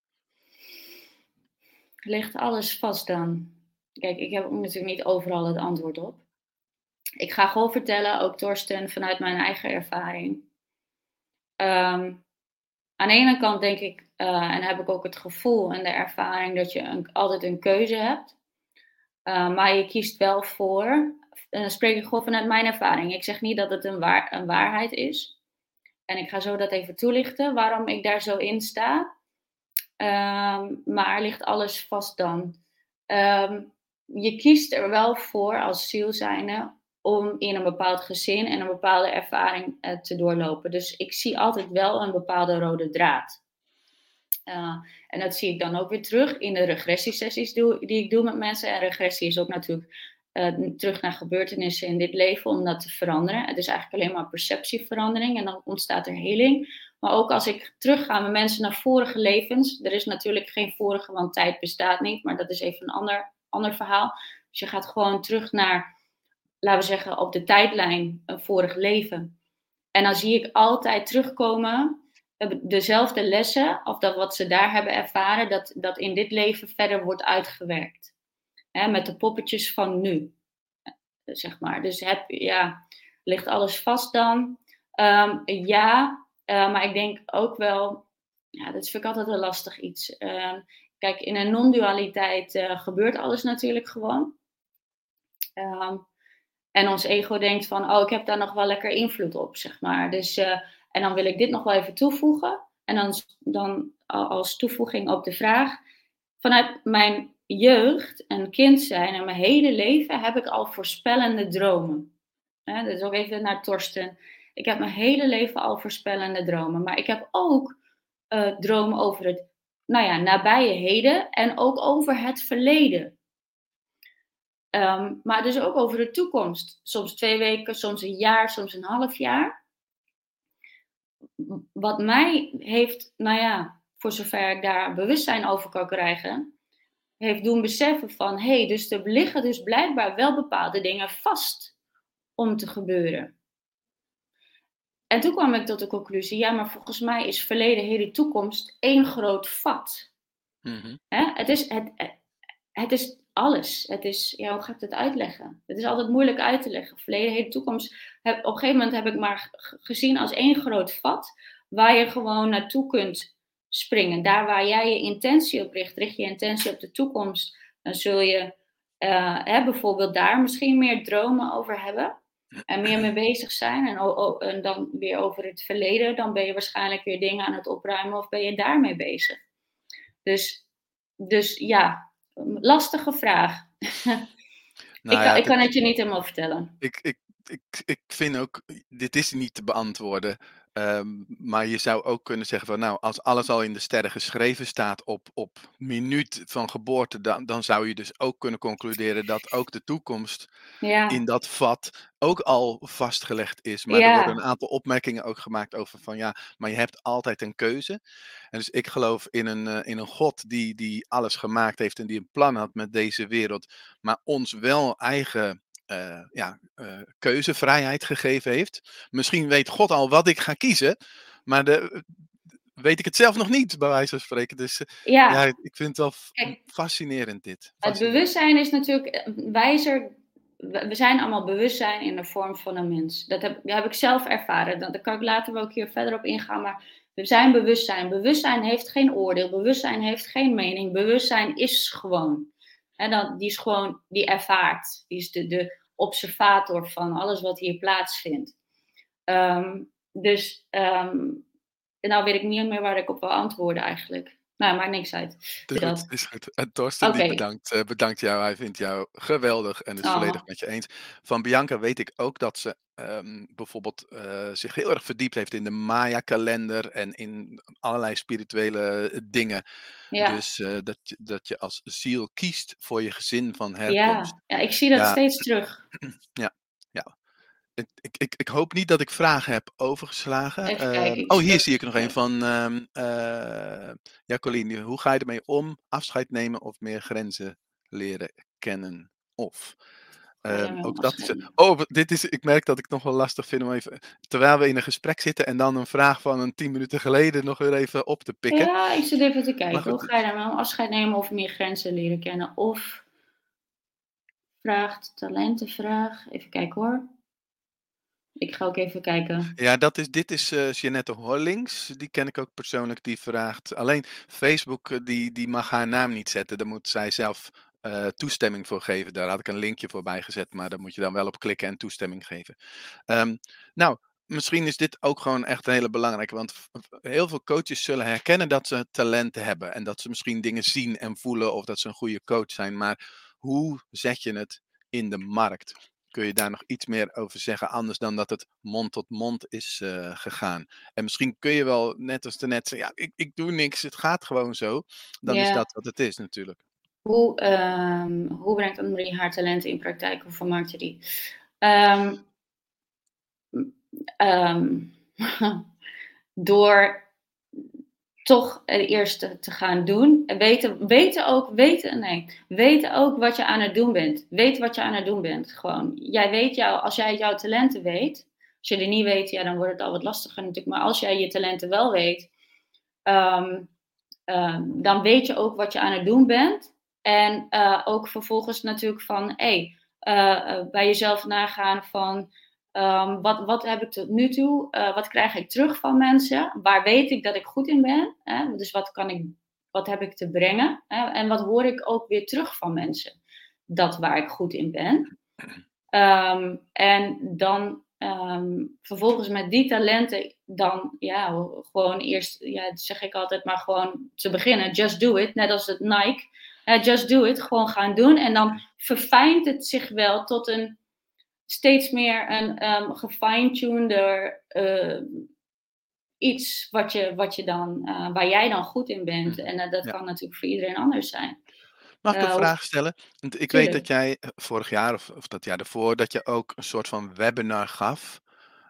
Ligt alles vast dan? Kijk, ik heb natuurlijk niet overal het antwoord op. Ik ga gewoon vertellen, ook Torsten, vanuit mijn eigen ervaring. Ehm, aan de ene kant denk ik, eh, en heb ik ook het gevoel en de ervaring dat je altijd een keuze hebt. Eh, maar je kiest wel voor dan spreek ik gewoon vanuit mijn ervaring. Ik zeg niet dat het een waar een waarheid is. En ik ga zo dat even toelichten, waarom ik daar zo in sta. Ehm, maar ligt alles vast dan? Ehm, je kiest er wel voor als ziel zijnde om in een bepaald gezin en een bepaalde ervaring, eh, te doorlopen. Dus ik zie altijd wel een bepaalde rode draad. Eh, en dat zie ik dan ook weer terug in de regressiesessies die ik doe met mensen. En regressie is ook natuurlijk, eh, terug naar gebeurtenissen in dit leven om dat te veranderen. Het is eigenlijk alleen maar perceptieverandering en dan ontstaat er heling. Maar ook als ik terugga met mensen naar vorige levens. Er is natuurlijk geen vorige, want tijd bestaat niet, maar dat is even een ander ander verhaal. Dus je gaat gewoon terug naar, laten we zeggen, op de tijdlijn een vorig leven. En dan zie ik altijd terugkomen dezelfde lessen, of dat wat ze daar hebben ervaren, dat dat in dit leven verder wordt uitgewerkt. Hè, met de poppetjes van nu, zeg maar. Dus heb ja, ligt alles vast dan? Ehm, ja, uh, maar ik denk ook wel, ja, dat vind ik altijd een lastig iets. Ehm, in een non-dualiteit uh, gebeurt alles natuurlijk gewoon. Ehm, en ons ego denkt van, oh, ik heb daar nog wel lekker invloed op, zeg maar. Dus, uh, en dan wil ik dit nog wel even toevoegen. En dan, dan als toevoeging op de vraag, vanuit mijn jeugd en kind zijn en mijn hele leven heb ik al voorspellende dromen. Dus ook even naar Torsten. Ik heb mijn hele leven al voorspellende dromen. Maar ik heb ook uh, dromen over het nou ja, nabije heden en ook over het verleden. Um, maar dus ook over de toekomst. Soms twee weken, soms een jaar, soms een half jaar. Wat mij heeft, nou ja, voor zover ik daar bewustzijn over kan krijgen, heeft doen beseffen van, hé, hey, dus er liggen dus blijkbaar wel bepaalde dingen vast om te gebeuren. En toen kwam ik tot de conclusie, ja, maar volgens mij is verleden, heden, toekomst één groot vat. Mhm. Hè? Het, is, het, het is alles. Het is, ja, hoe ga ik het uitleggen? Het is altijd moeilijk uit te leggen. Verleden, heden, toekomst. Heb, op een gegeven moment heb ik maar gezien als één groot vat, waar je gewoon naartoe kunt springen. Daar waar jij je intentie op richt, richt je intentie op de toekomst, dan zul je uh, hè, bijvoorbeeld daar misschien meer dromen over hebben en meer mee bezig zijn. En, en, dan weer over het verleden, dan ben je waarschijnlijk weer dingen aan het opruimen of ben je daarmee bezig. Dus, dus ja, lastige vraag. Nou Ik ja, kan ik het kan het je niet helemaal vertellen. ik ik ik ik vind ook, dit is niet te beantwoorden. Ehm, maar je zou ook kunnen zeggen van, nou, als alles al in de sterren geschreven staat op op minuut van geboorte, dan dan zou je dus ook kunnen concluderen dat ook de toekomst in Ja. dat vat ook al vastgelegd is. Maar er worden een aantal opmerkingen ook gemaakt over van ja, maar je hebt altijd een keuze. En dus ik geloof in een, eh, in een God die die alles gemaakt heeft en die een plan had met deze wereld, maar ons wel eigen, eh, ja, eh, keuzevrijheid gegeven heeft. Misschien weet God al wat ik ga kiezen, maar de weet ik het zelf nog niet, bij wijze van spreken. Dus, eh, ja, Ja. ik vind het wel Kijk fascinerend dit, Het bewustzijn is natuurlijk, eh, wijzer we zijn allemaal bewustzijn in de vorm van een mens. Dat heb dat heb ik zelf ervaren. Da daar kan ik later wel een keer verder op ingaan, maar we zijn bewustzijn. Bewustzijn heeft geen oordeel, bewustzijn heeft geen mening, bewustzijn is gewoon. Dan die is gewoon die ervaart. Die is de de observator van alles wat hier plaatsvindt. Ehm, dus, ehm, nou weet ik niet meer waar ik op wil antwoorden eigenlijk. Nou, maakt niks uit. Goed, Dat. is goed. En Torsten bedankt, eh, bedankt jou. Hij vindt jou geweldig en is volledig Oh. met je eens. Van Bianca weet ik ook dat ze, ehm, bijvoorbeeld, eh, zich heel erg verdiept heeft in de Maya-kalender en in allerlei spirituele, eh, dingen. Ja. Dus, dat je dat je als ziel kiest voor je gezin van herkomst. Ja, ja, ik zie dat Ja. steeds terug. Ja. Ik ik ik hoop niet dat ik vragen heb overgeslagen. Ik oh, hier zie ik er nog een van, ehm, eh, Jacqueline. Hoe ga je ermee om? Afscheid nemen of meer grenzen leren kennen? Of, ehm, ook dat is eh oh, dit is ik merk dat ik het nog wel lastig vind om even terwijl we in een gesprek zitten en dan een vraag van een 10 minuten geleden nog weer even op te pikken. Ja, ik zit even te kijken. Hoe ga je daarmee om? Afscheid nemen of meer grenzen leren kennen? Of vraagt talentenvraag. Even kijken hoor. Ik ga ook even kijken. Ja, dat is dit is, eh, Jeanette Horlings. Die ken ik ook persoonlijk. Die vraagt alleen Facebook, eh, die die mag haar naam niet zetten. Daar moet zij zelf, eh, toestemming voor geven. Daar had ik een linkje voor bijgezet, maar daar moet je dan wel op klikken en toestemming geven. Ehm, nou, misschien is dit ook gewoon echt hele belangrijke, want heel veel coaches zullen herkennen dat ze talenten hebben en dat ze misschien dingen zien en voelen of dat ze een goede coach zijn. Maar hoe zet je het in de markt? Kun je daar nog iets meer over zeggen, anders dan dat het mond tot mond is, eh, gegaan? En misschien kun je wel, net als daarnet zeggen: "Ja, ik ik doe niks, het gaat gewoon zo." Dan is dat wat het is natuurlijk. Hoe, ehm, hoe brengt Annemarie haar talenten in praktijk of vermarkt je die? Ehm hm, ehm, door toch het eerste te gaan doen. En weten weten ook weten nee, weten ook wat je aan het doen bent. Weet wat je aan het doen bent, gewoon. Jij weet jou als jij jouw talenten weet als je die niet weet, ja, dan wordt het al wat lastiger natuurlijk. Maar als jij je talenten wel weet, ehm, ehm, dan weet je ook wat je aan het doen bent. En, eh, ook vervolgens natuurlijk van, hey, eh, eh, bij jezelf nagaan van, ehm, wat wat heb ik tot nu toe eh, wat krijg ik terug van mensen? Waar weet ik dat ik goed in ben? Hè, dus wat kan ik wat heb ik te brengen? Hè, en wat hoor ik ook weer terug van mensen? Dat waar ik goed in ben. Ehm, en dan, ehm, vervolgens met die talenten dan, ja, gewoon eerst, ja, zeg ik altijd, maar gewoon te beginnen, just do it, net als het Nike. Just do it, gewoon gaan doen. En dan verfijnt het zich wel tot een steeds meer een, ehm, gefine-tuneder, eh, iets wat je wat je dan, eh, waar jij dan goed in bent. Mhm, En, eh, dat ja. kan natuurlijk voor iedereen anders zijn. Mag ik een vraag stellen? Want ik weet dat jij, vorig jaar of of dat jaar daarvoor, dat je ook een soort van webinar gaf.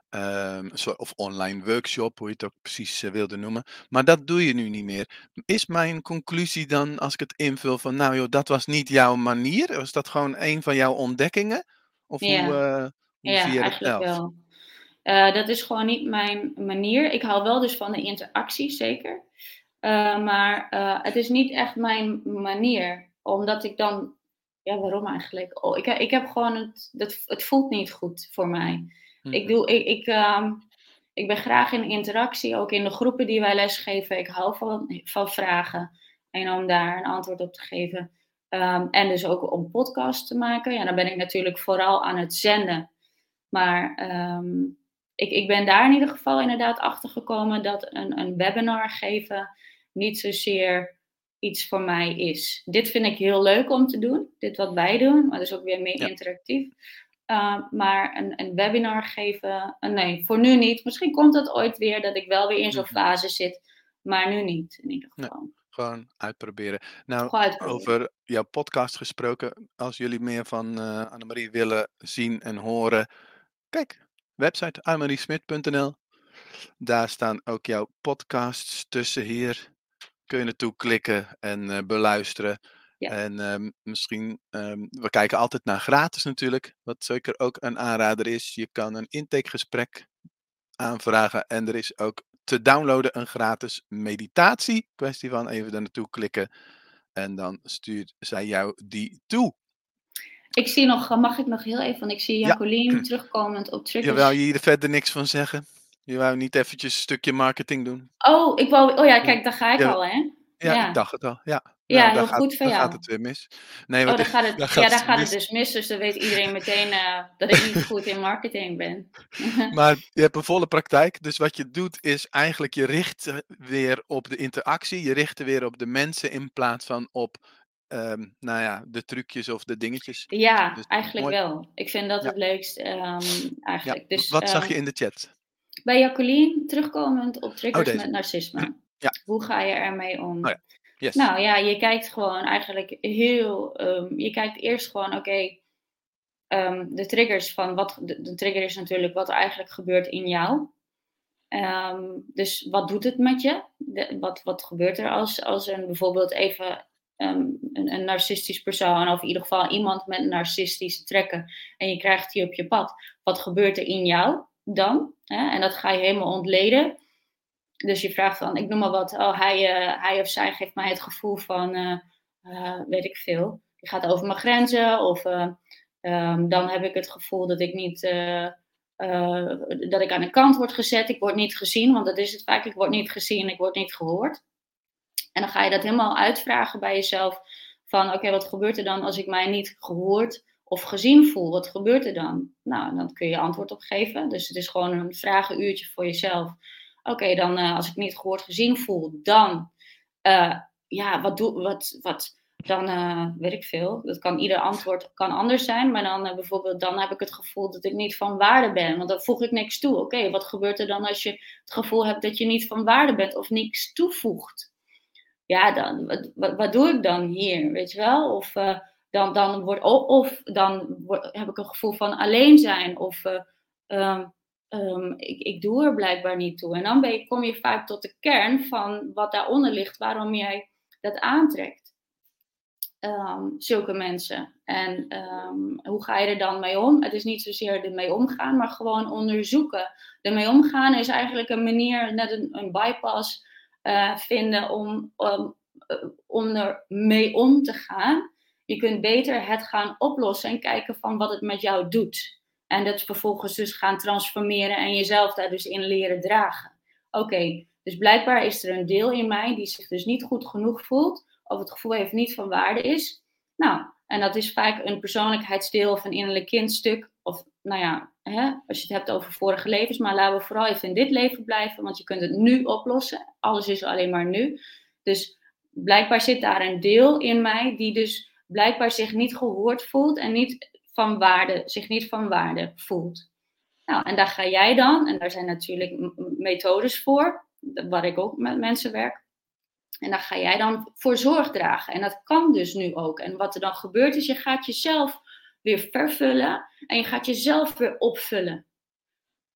Ehm, soort of online workshop, hoe je het ook precies, wilde noemen. Maar dat doe je nu niet meer. Is mijn conclusie dan, als ik het invul, van nou joh, dat was niet jouw manier? Was dat gewoon een van jouw ontdekkingen? Of hoe, Ja. eh, hoe zie Ja, je dat zelf? wel. Eh, dat is gewoon niet mijn manier. Ik hou wel dus van de interactie, zeker. Eh, maar, eh, het is niet echt mijn manier, omdat ik dan ja, waarom eigenlijk? Oh, ik ik heb gewoon het dat het voelt niet goed voor mij. Ik Mhm. doe ik ik, ehm, ik ben graag in interactie, ook in de groepen die wij lesgeven. Ik hou van van vragen en om daar een antwoord op te geven. Ehm, en dus ook om podcasts te maken. Ja, dan ben ik natuurlijk vooral aan het zenden. Maar, ehm, ik ik ben daar in ieder geval inderdaad achter gekomen dat een een webinar geven niet zozeer iets voor mij is. Dit vind ik heel leuk om te doen, dit wat wij doen, maar dat is ook weer meer interactief. Uh, maar een, een, webinar geven, uh, nee, voor nu niet. Misschien komt het ooit weer dat ik wel weer in zo'n mhm. fase zit, maar nu niet in ieder geval. Gewoon uitproberen. Nou, over jouw podcast gesproken, als jullie meer van uh, Annemarie willen zien en horen, kijk, website annemariesmit.nl. Daar staan ook jouw podcasts tussen hier. Kun je naartoe klikken en uh, beluisteren. Ja. En um, misschien, um, we kijken altijd naar gratis natuurlijk, wat zeker ook een aanrader is. Je kan een intakegesprek aanvragen en er is ook te downloaden een gratis meditatie. Kwestie van even daar naartoe klikken en dan stuurt zij jou die toe. Ik zie nog, mag ik nog heel even, want ik zie Jacqueline ja. terugkomend op triggers. Je wou je hier verder niks van zeggen? Je wou niet eventjes een stukje marketing doen? Oh, ik wou, oh ja, kijk, daar ga ik al, hè? Ja, ja, ik dacht het al, ja. Ja, nou, heel goed van jou. Dan gaat het weer mis. Nee, oh, dan gaat het, ja, daar gaat het dus mis. Dus dan weet iedereen meteen uh, dat ik niet goed in marketing ben. maar je hebt een volle praktijk. Dus wat je doet is eigenlijk je richt weer op de interactie. Je richt weer op de mensen in plaats van op um, nou ja, de trucjes of de dingetjes. Ja, dus, eigenlijk mooi. wel. Ik vind dat ja. het leukst um, eigenlijk. Ja. Dus, wat zag uh, je in de chat? Bij Jacqueline, terugkomend op triggers oh, met narcisme. Ja. Hoe ga je ermee om? Oh, ja. Nou ja, je kijkt gewoon eigenlijk heel. Um, je kijkt eerst gewoon, oké, um, de triggers van wat. De, trigger is natuurlijk wat eigenlijk gebeurt in jou. Um, dus wat doet het met je? Wat, wat gebeurt er als, als een bijvoorbeeld even een, een, narcistisch persoon, of in ieder geval iemand met narcistische trekken, en je krijgt die op je pad? Wat gebeurt er in jou dan? En dat ga je helemaal ontleden. Dus je vraagt dan, ik noem maar wat, oh, hij, uh, hij of zij geeft mij het gevoel van, uh, uh, weet ik veel, die gaat over mijn grenzen. Of um, dan heb ik het gevoel dat ik niet, dat ik aan de kant word gezet. Ik word niet gezien, want dat is het vaak, ik word niet gezien, ik word niet gehoord. En dan ga je dat helemaal uitvragen bij jezelf. Van oké, wat gebeurt er dan als ik mij niet gehoord of gezien voel? Wat gebeurt er dan? Nou, dan kun je antwoord op geven. Dus het is gewoon een vragenuurtje voor jezelf. Oké, dan uh, als ik niet gehoord gezien voel, dan, uh, ja, wat doe, wat, wat, dan uh, weet ik veel. Dat kan ieder antwoord kan anders zijn, maar dan bijvoorbeeld, dan heb ik het gevoel dat ik niet van waarde ben, want dan voeg ik niks toe. Oké, wat gebeurt er dan als je het gevoel hebt dat je niet van waarde bent of niks toevoegt? Ja, dan, wat, wat, doe ik dan hier, weet je wel? Of dan, dan, wordt, of dan word, heb ik een gevoel van alleen zijn, of um, um, ik, ik doe er blijkbaar niet toe. En dan ben je, kom je vaak tot de kern van wat daaronder ligt, waarom jij dat aantrekt. Um, zulke mensen. En um, hoe ga je er dan mee om? Het is niet zozeer ermee omgaan, maar gewoon onderzoeken. Ermee omgaan is eigenlijk een manier, net een, bypass uh, vinden om, uh, om er mee om te gaan. Je kunt beter het gaan oplossen en kijken van wat het met jou doet. En dat vervolgens dus gaan transformeren en jezelf daar dus in leren dragen. Oké, dus blijkbaar is er een deel in mij die zich dus niet goed genoeg voelt, of het gevoel heeft niet van waarde is. Nou, en dat is vaak een persoonlijkheidsdeel of een innerlijk kindstuk. Of nou ja, hè, als je het hebt over vorige levens, maar laten we vooral even in dit leven blijven, want je kunt het nu oplossen. Alles is alleen maar nu. Dus blijkbaar zit daar een deel in mij die dus blijkbaar zich niet gehoord voelt en niet van waarde, zich niet van waarde voelt. Nou, en daar ga jij dan, en daar zijn natuurlijk methodes voor, waar ik ook met mensen werk. En daar ga jij dan voor zorg dragen. En dat kan dus nu ook. En wat er dan gebeurt is, je gaat jezelf weer vervullen en je gaat jezelf weer opvullen.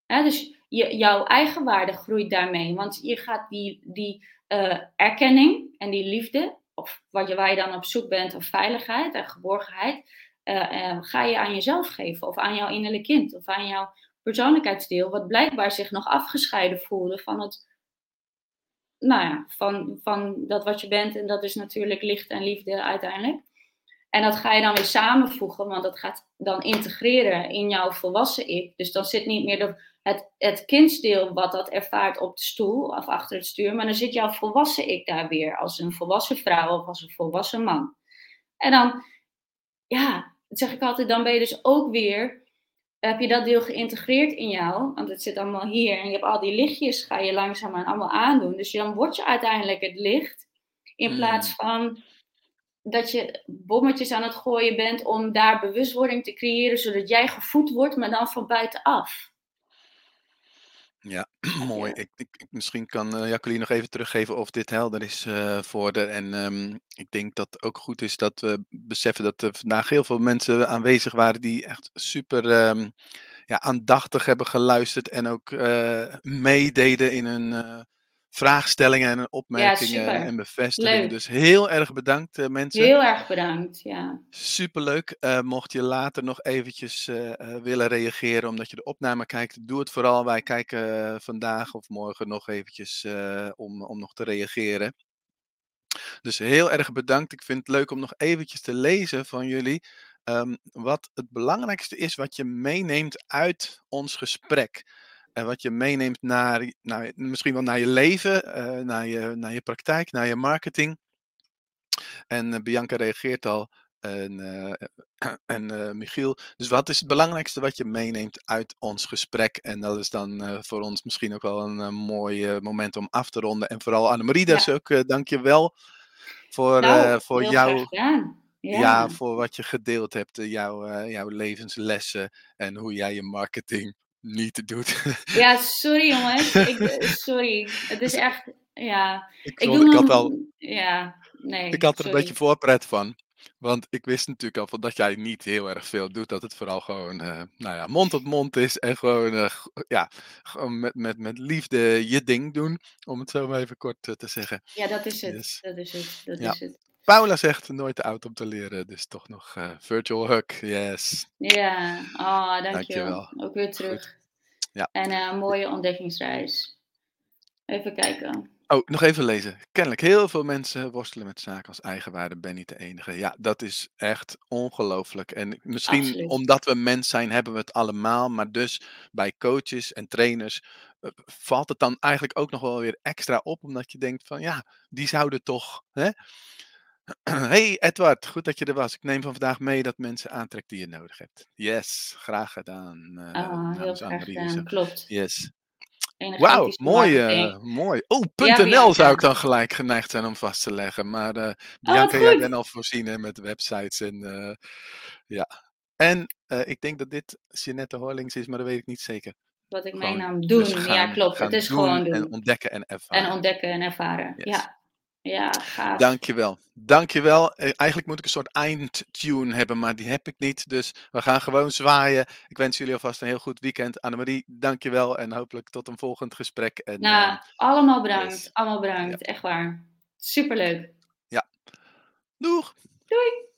dus je, jouw eigen waarde groeit daarmee. Want je gaat die, die uh, erkenning en die liefde, of wat je, waar je dan op zoek bent, of veiligheid en geborgenheid, uh, ga je aan jezelf geven, of aan jouw innerlijk kind, of aan jouw persoonlijkheidsdeel, wat blijkbaar zich nog afgescheiden voelde van het, nou ja, van, van dat wat je bent. En dat is natuurlijk licht en liefde uiteindelijk. En dat ga je dan weer samenvoegen, want dat gaat dan integreren in jouw volwassen ik. Dus dan zit niet meer de, het, het kindsdeel wat dat ervaart op de stoel of achter het stuur, maar dan zit jouw volwassen ik daar weer als een volwassen vrouw of als een volwassen man. En dan ja, dat zeg ik altijd, dan ben je dus ook weer, heb je dat deel geïntegreerd in jou, want het zit allemaal hier en je hebt al die lichtjes, ga je langzaamaan allemaal aandoen. Dus dan word je uiteindelijk het licht In plaats Mm. van dat je bommetjes aan het gooien bent om daar bewustwording te creëren, zodat jij gevoed wordt, maar dan van buitenaf. Mooi. Ik ik ik misschien kan, eh, Jacqueline nog even teruggeven of dit helder is, eh, voor de en, ehm, ik denk dat het ook goed is dat we beseffen dat er vandaag heel veel mensen aanwezig waren die echt super, ehm, ja, aandachtig hebben geluisterd en ook, eh, meededen in hun, eh, vraagstellingen en Ja, opmerkingen en bevestigingen. Leuk. Dus heel erg bedankt, eh, mensen. Heel erg bedankt, ja. Superleuk. Eh, mocht je later nog eventjes, eh, willen reageren omdat je de opname kijkt, doe het vooral. Wij kijken, vandaag of morgen nog eventjes, om om nog te reageren. Dus heel erg bedankt. Ik vind het leuk om nog eventjes te lezen van jullie, ehm, wat het belangrijkste is wat je meeneemt uit ons gesprek. En wat je meeneemt naar misschien wel naar je leven, eh, naar je naar je praktijk, naar je marketing. En, eh, Bianca reageert al en, eh, en, Michiel. Dus wat is het belangrijkste wat je meeneemt uit ons gesprek? En dat is dan, voor ons misschien ook wel een, mooi, moment om af te ronden. En vooral Annemarie, dus Ja. ook, dank je wel voor, Nou, voor jouw ja, Ja. voor wat je gedeeld hebt, jouw, jouw levenslessen en hoe jij je marketing niet doet. Ja, sorry jongens. Ik, sorry. Het is echt ja, ik ik vond doe ik had al ja, ik nee, had er een beetje voorpret van. Want ik wist natuurlijk al van dat jij niet heel erg veel doet. Dat het vooral gewoon, eh, nou ja, mond tot mond is en gewoon, eh, ja, gewoon met met met liefde je ding doen, om het zo maar even kort, eh, te zeggen. Ja, dat is het. Dus Dat is het. Dat ja. is het. Paula zegt: "Nooit te oud om te leren." Dus toch nog, eh, virtual hug. Yes. Ja, oh, Dank dank je je wel. wel. Ook weer Goed. terug. Ja. En, eh, een mooie ontdekkingsreis. Even kijken. Oh, nog even lezen. Kennelijk heel veel mensen worstelen met zaken als eigenwaarde. Ben niet de enige. Ja, dat is echt ongelooflijk. En misschien Absoluut. omdat we mens zijn, hebben we het allemaal. Maar dus bij coaches en trainers, eh, valt het dan eigenlijk ook nog wel weer extra op. Omdat je denkt van ja, die zouden toch, hè? Hey Edward, goed dat je er was. Ik neem van vandaag mee dat mensen aantrekt die je nodig hebt. Yes, graag gedaan, eh, Ah, heel graag gedaan. Klopt. yes. Wauw, mooi, mooi. Oh, Ja, .nl zou ik dan gelijk geneigd zijn om vast te leggen. Maar, Oh, wat Bianca, jij bent al voorzien, hè, met websites en, eh, ja. En, ik denk dat dit Jeanette Horlings is, maar dat weet ik niet zeker. Wat ik Gewoon meenam. dus Doen. Ja, klopt. Het is gewoon doen en ontdekken en En ervaren. ontdekken en ervaren. Yes. Ja. Ja, gaaf. Dank je wel. Dank je wel. Eh, eigenlijk moet ik een soort eindtune hebben, maar die heb ik niet. Dus we gaan gewoon zwaaien. Ik wens jullie alvast een heel goed weekend. Annemarie, dank je wel en hopelijk tot een volgend gesprek en, ehm, Nou, allemaal bedankt. yes. Allemaal Ja. bedankt. Echt waar. Superleuk. Ja. Doeg! Doei!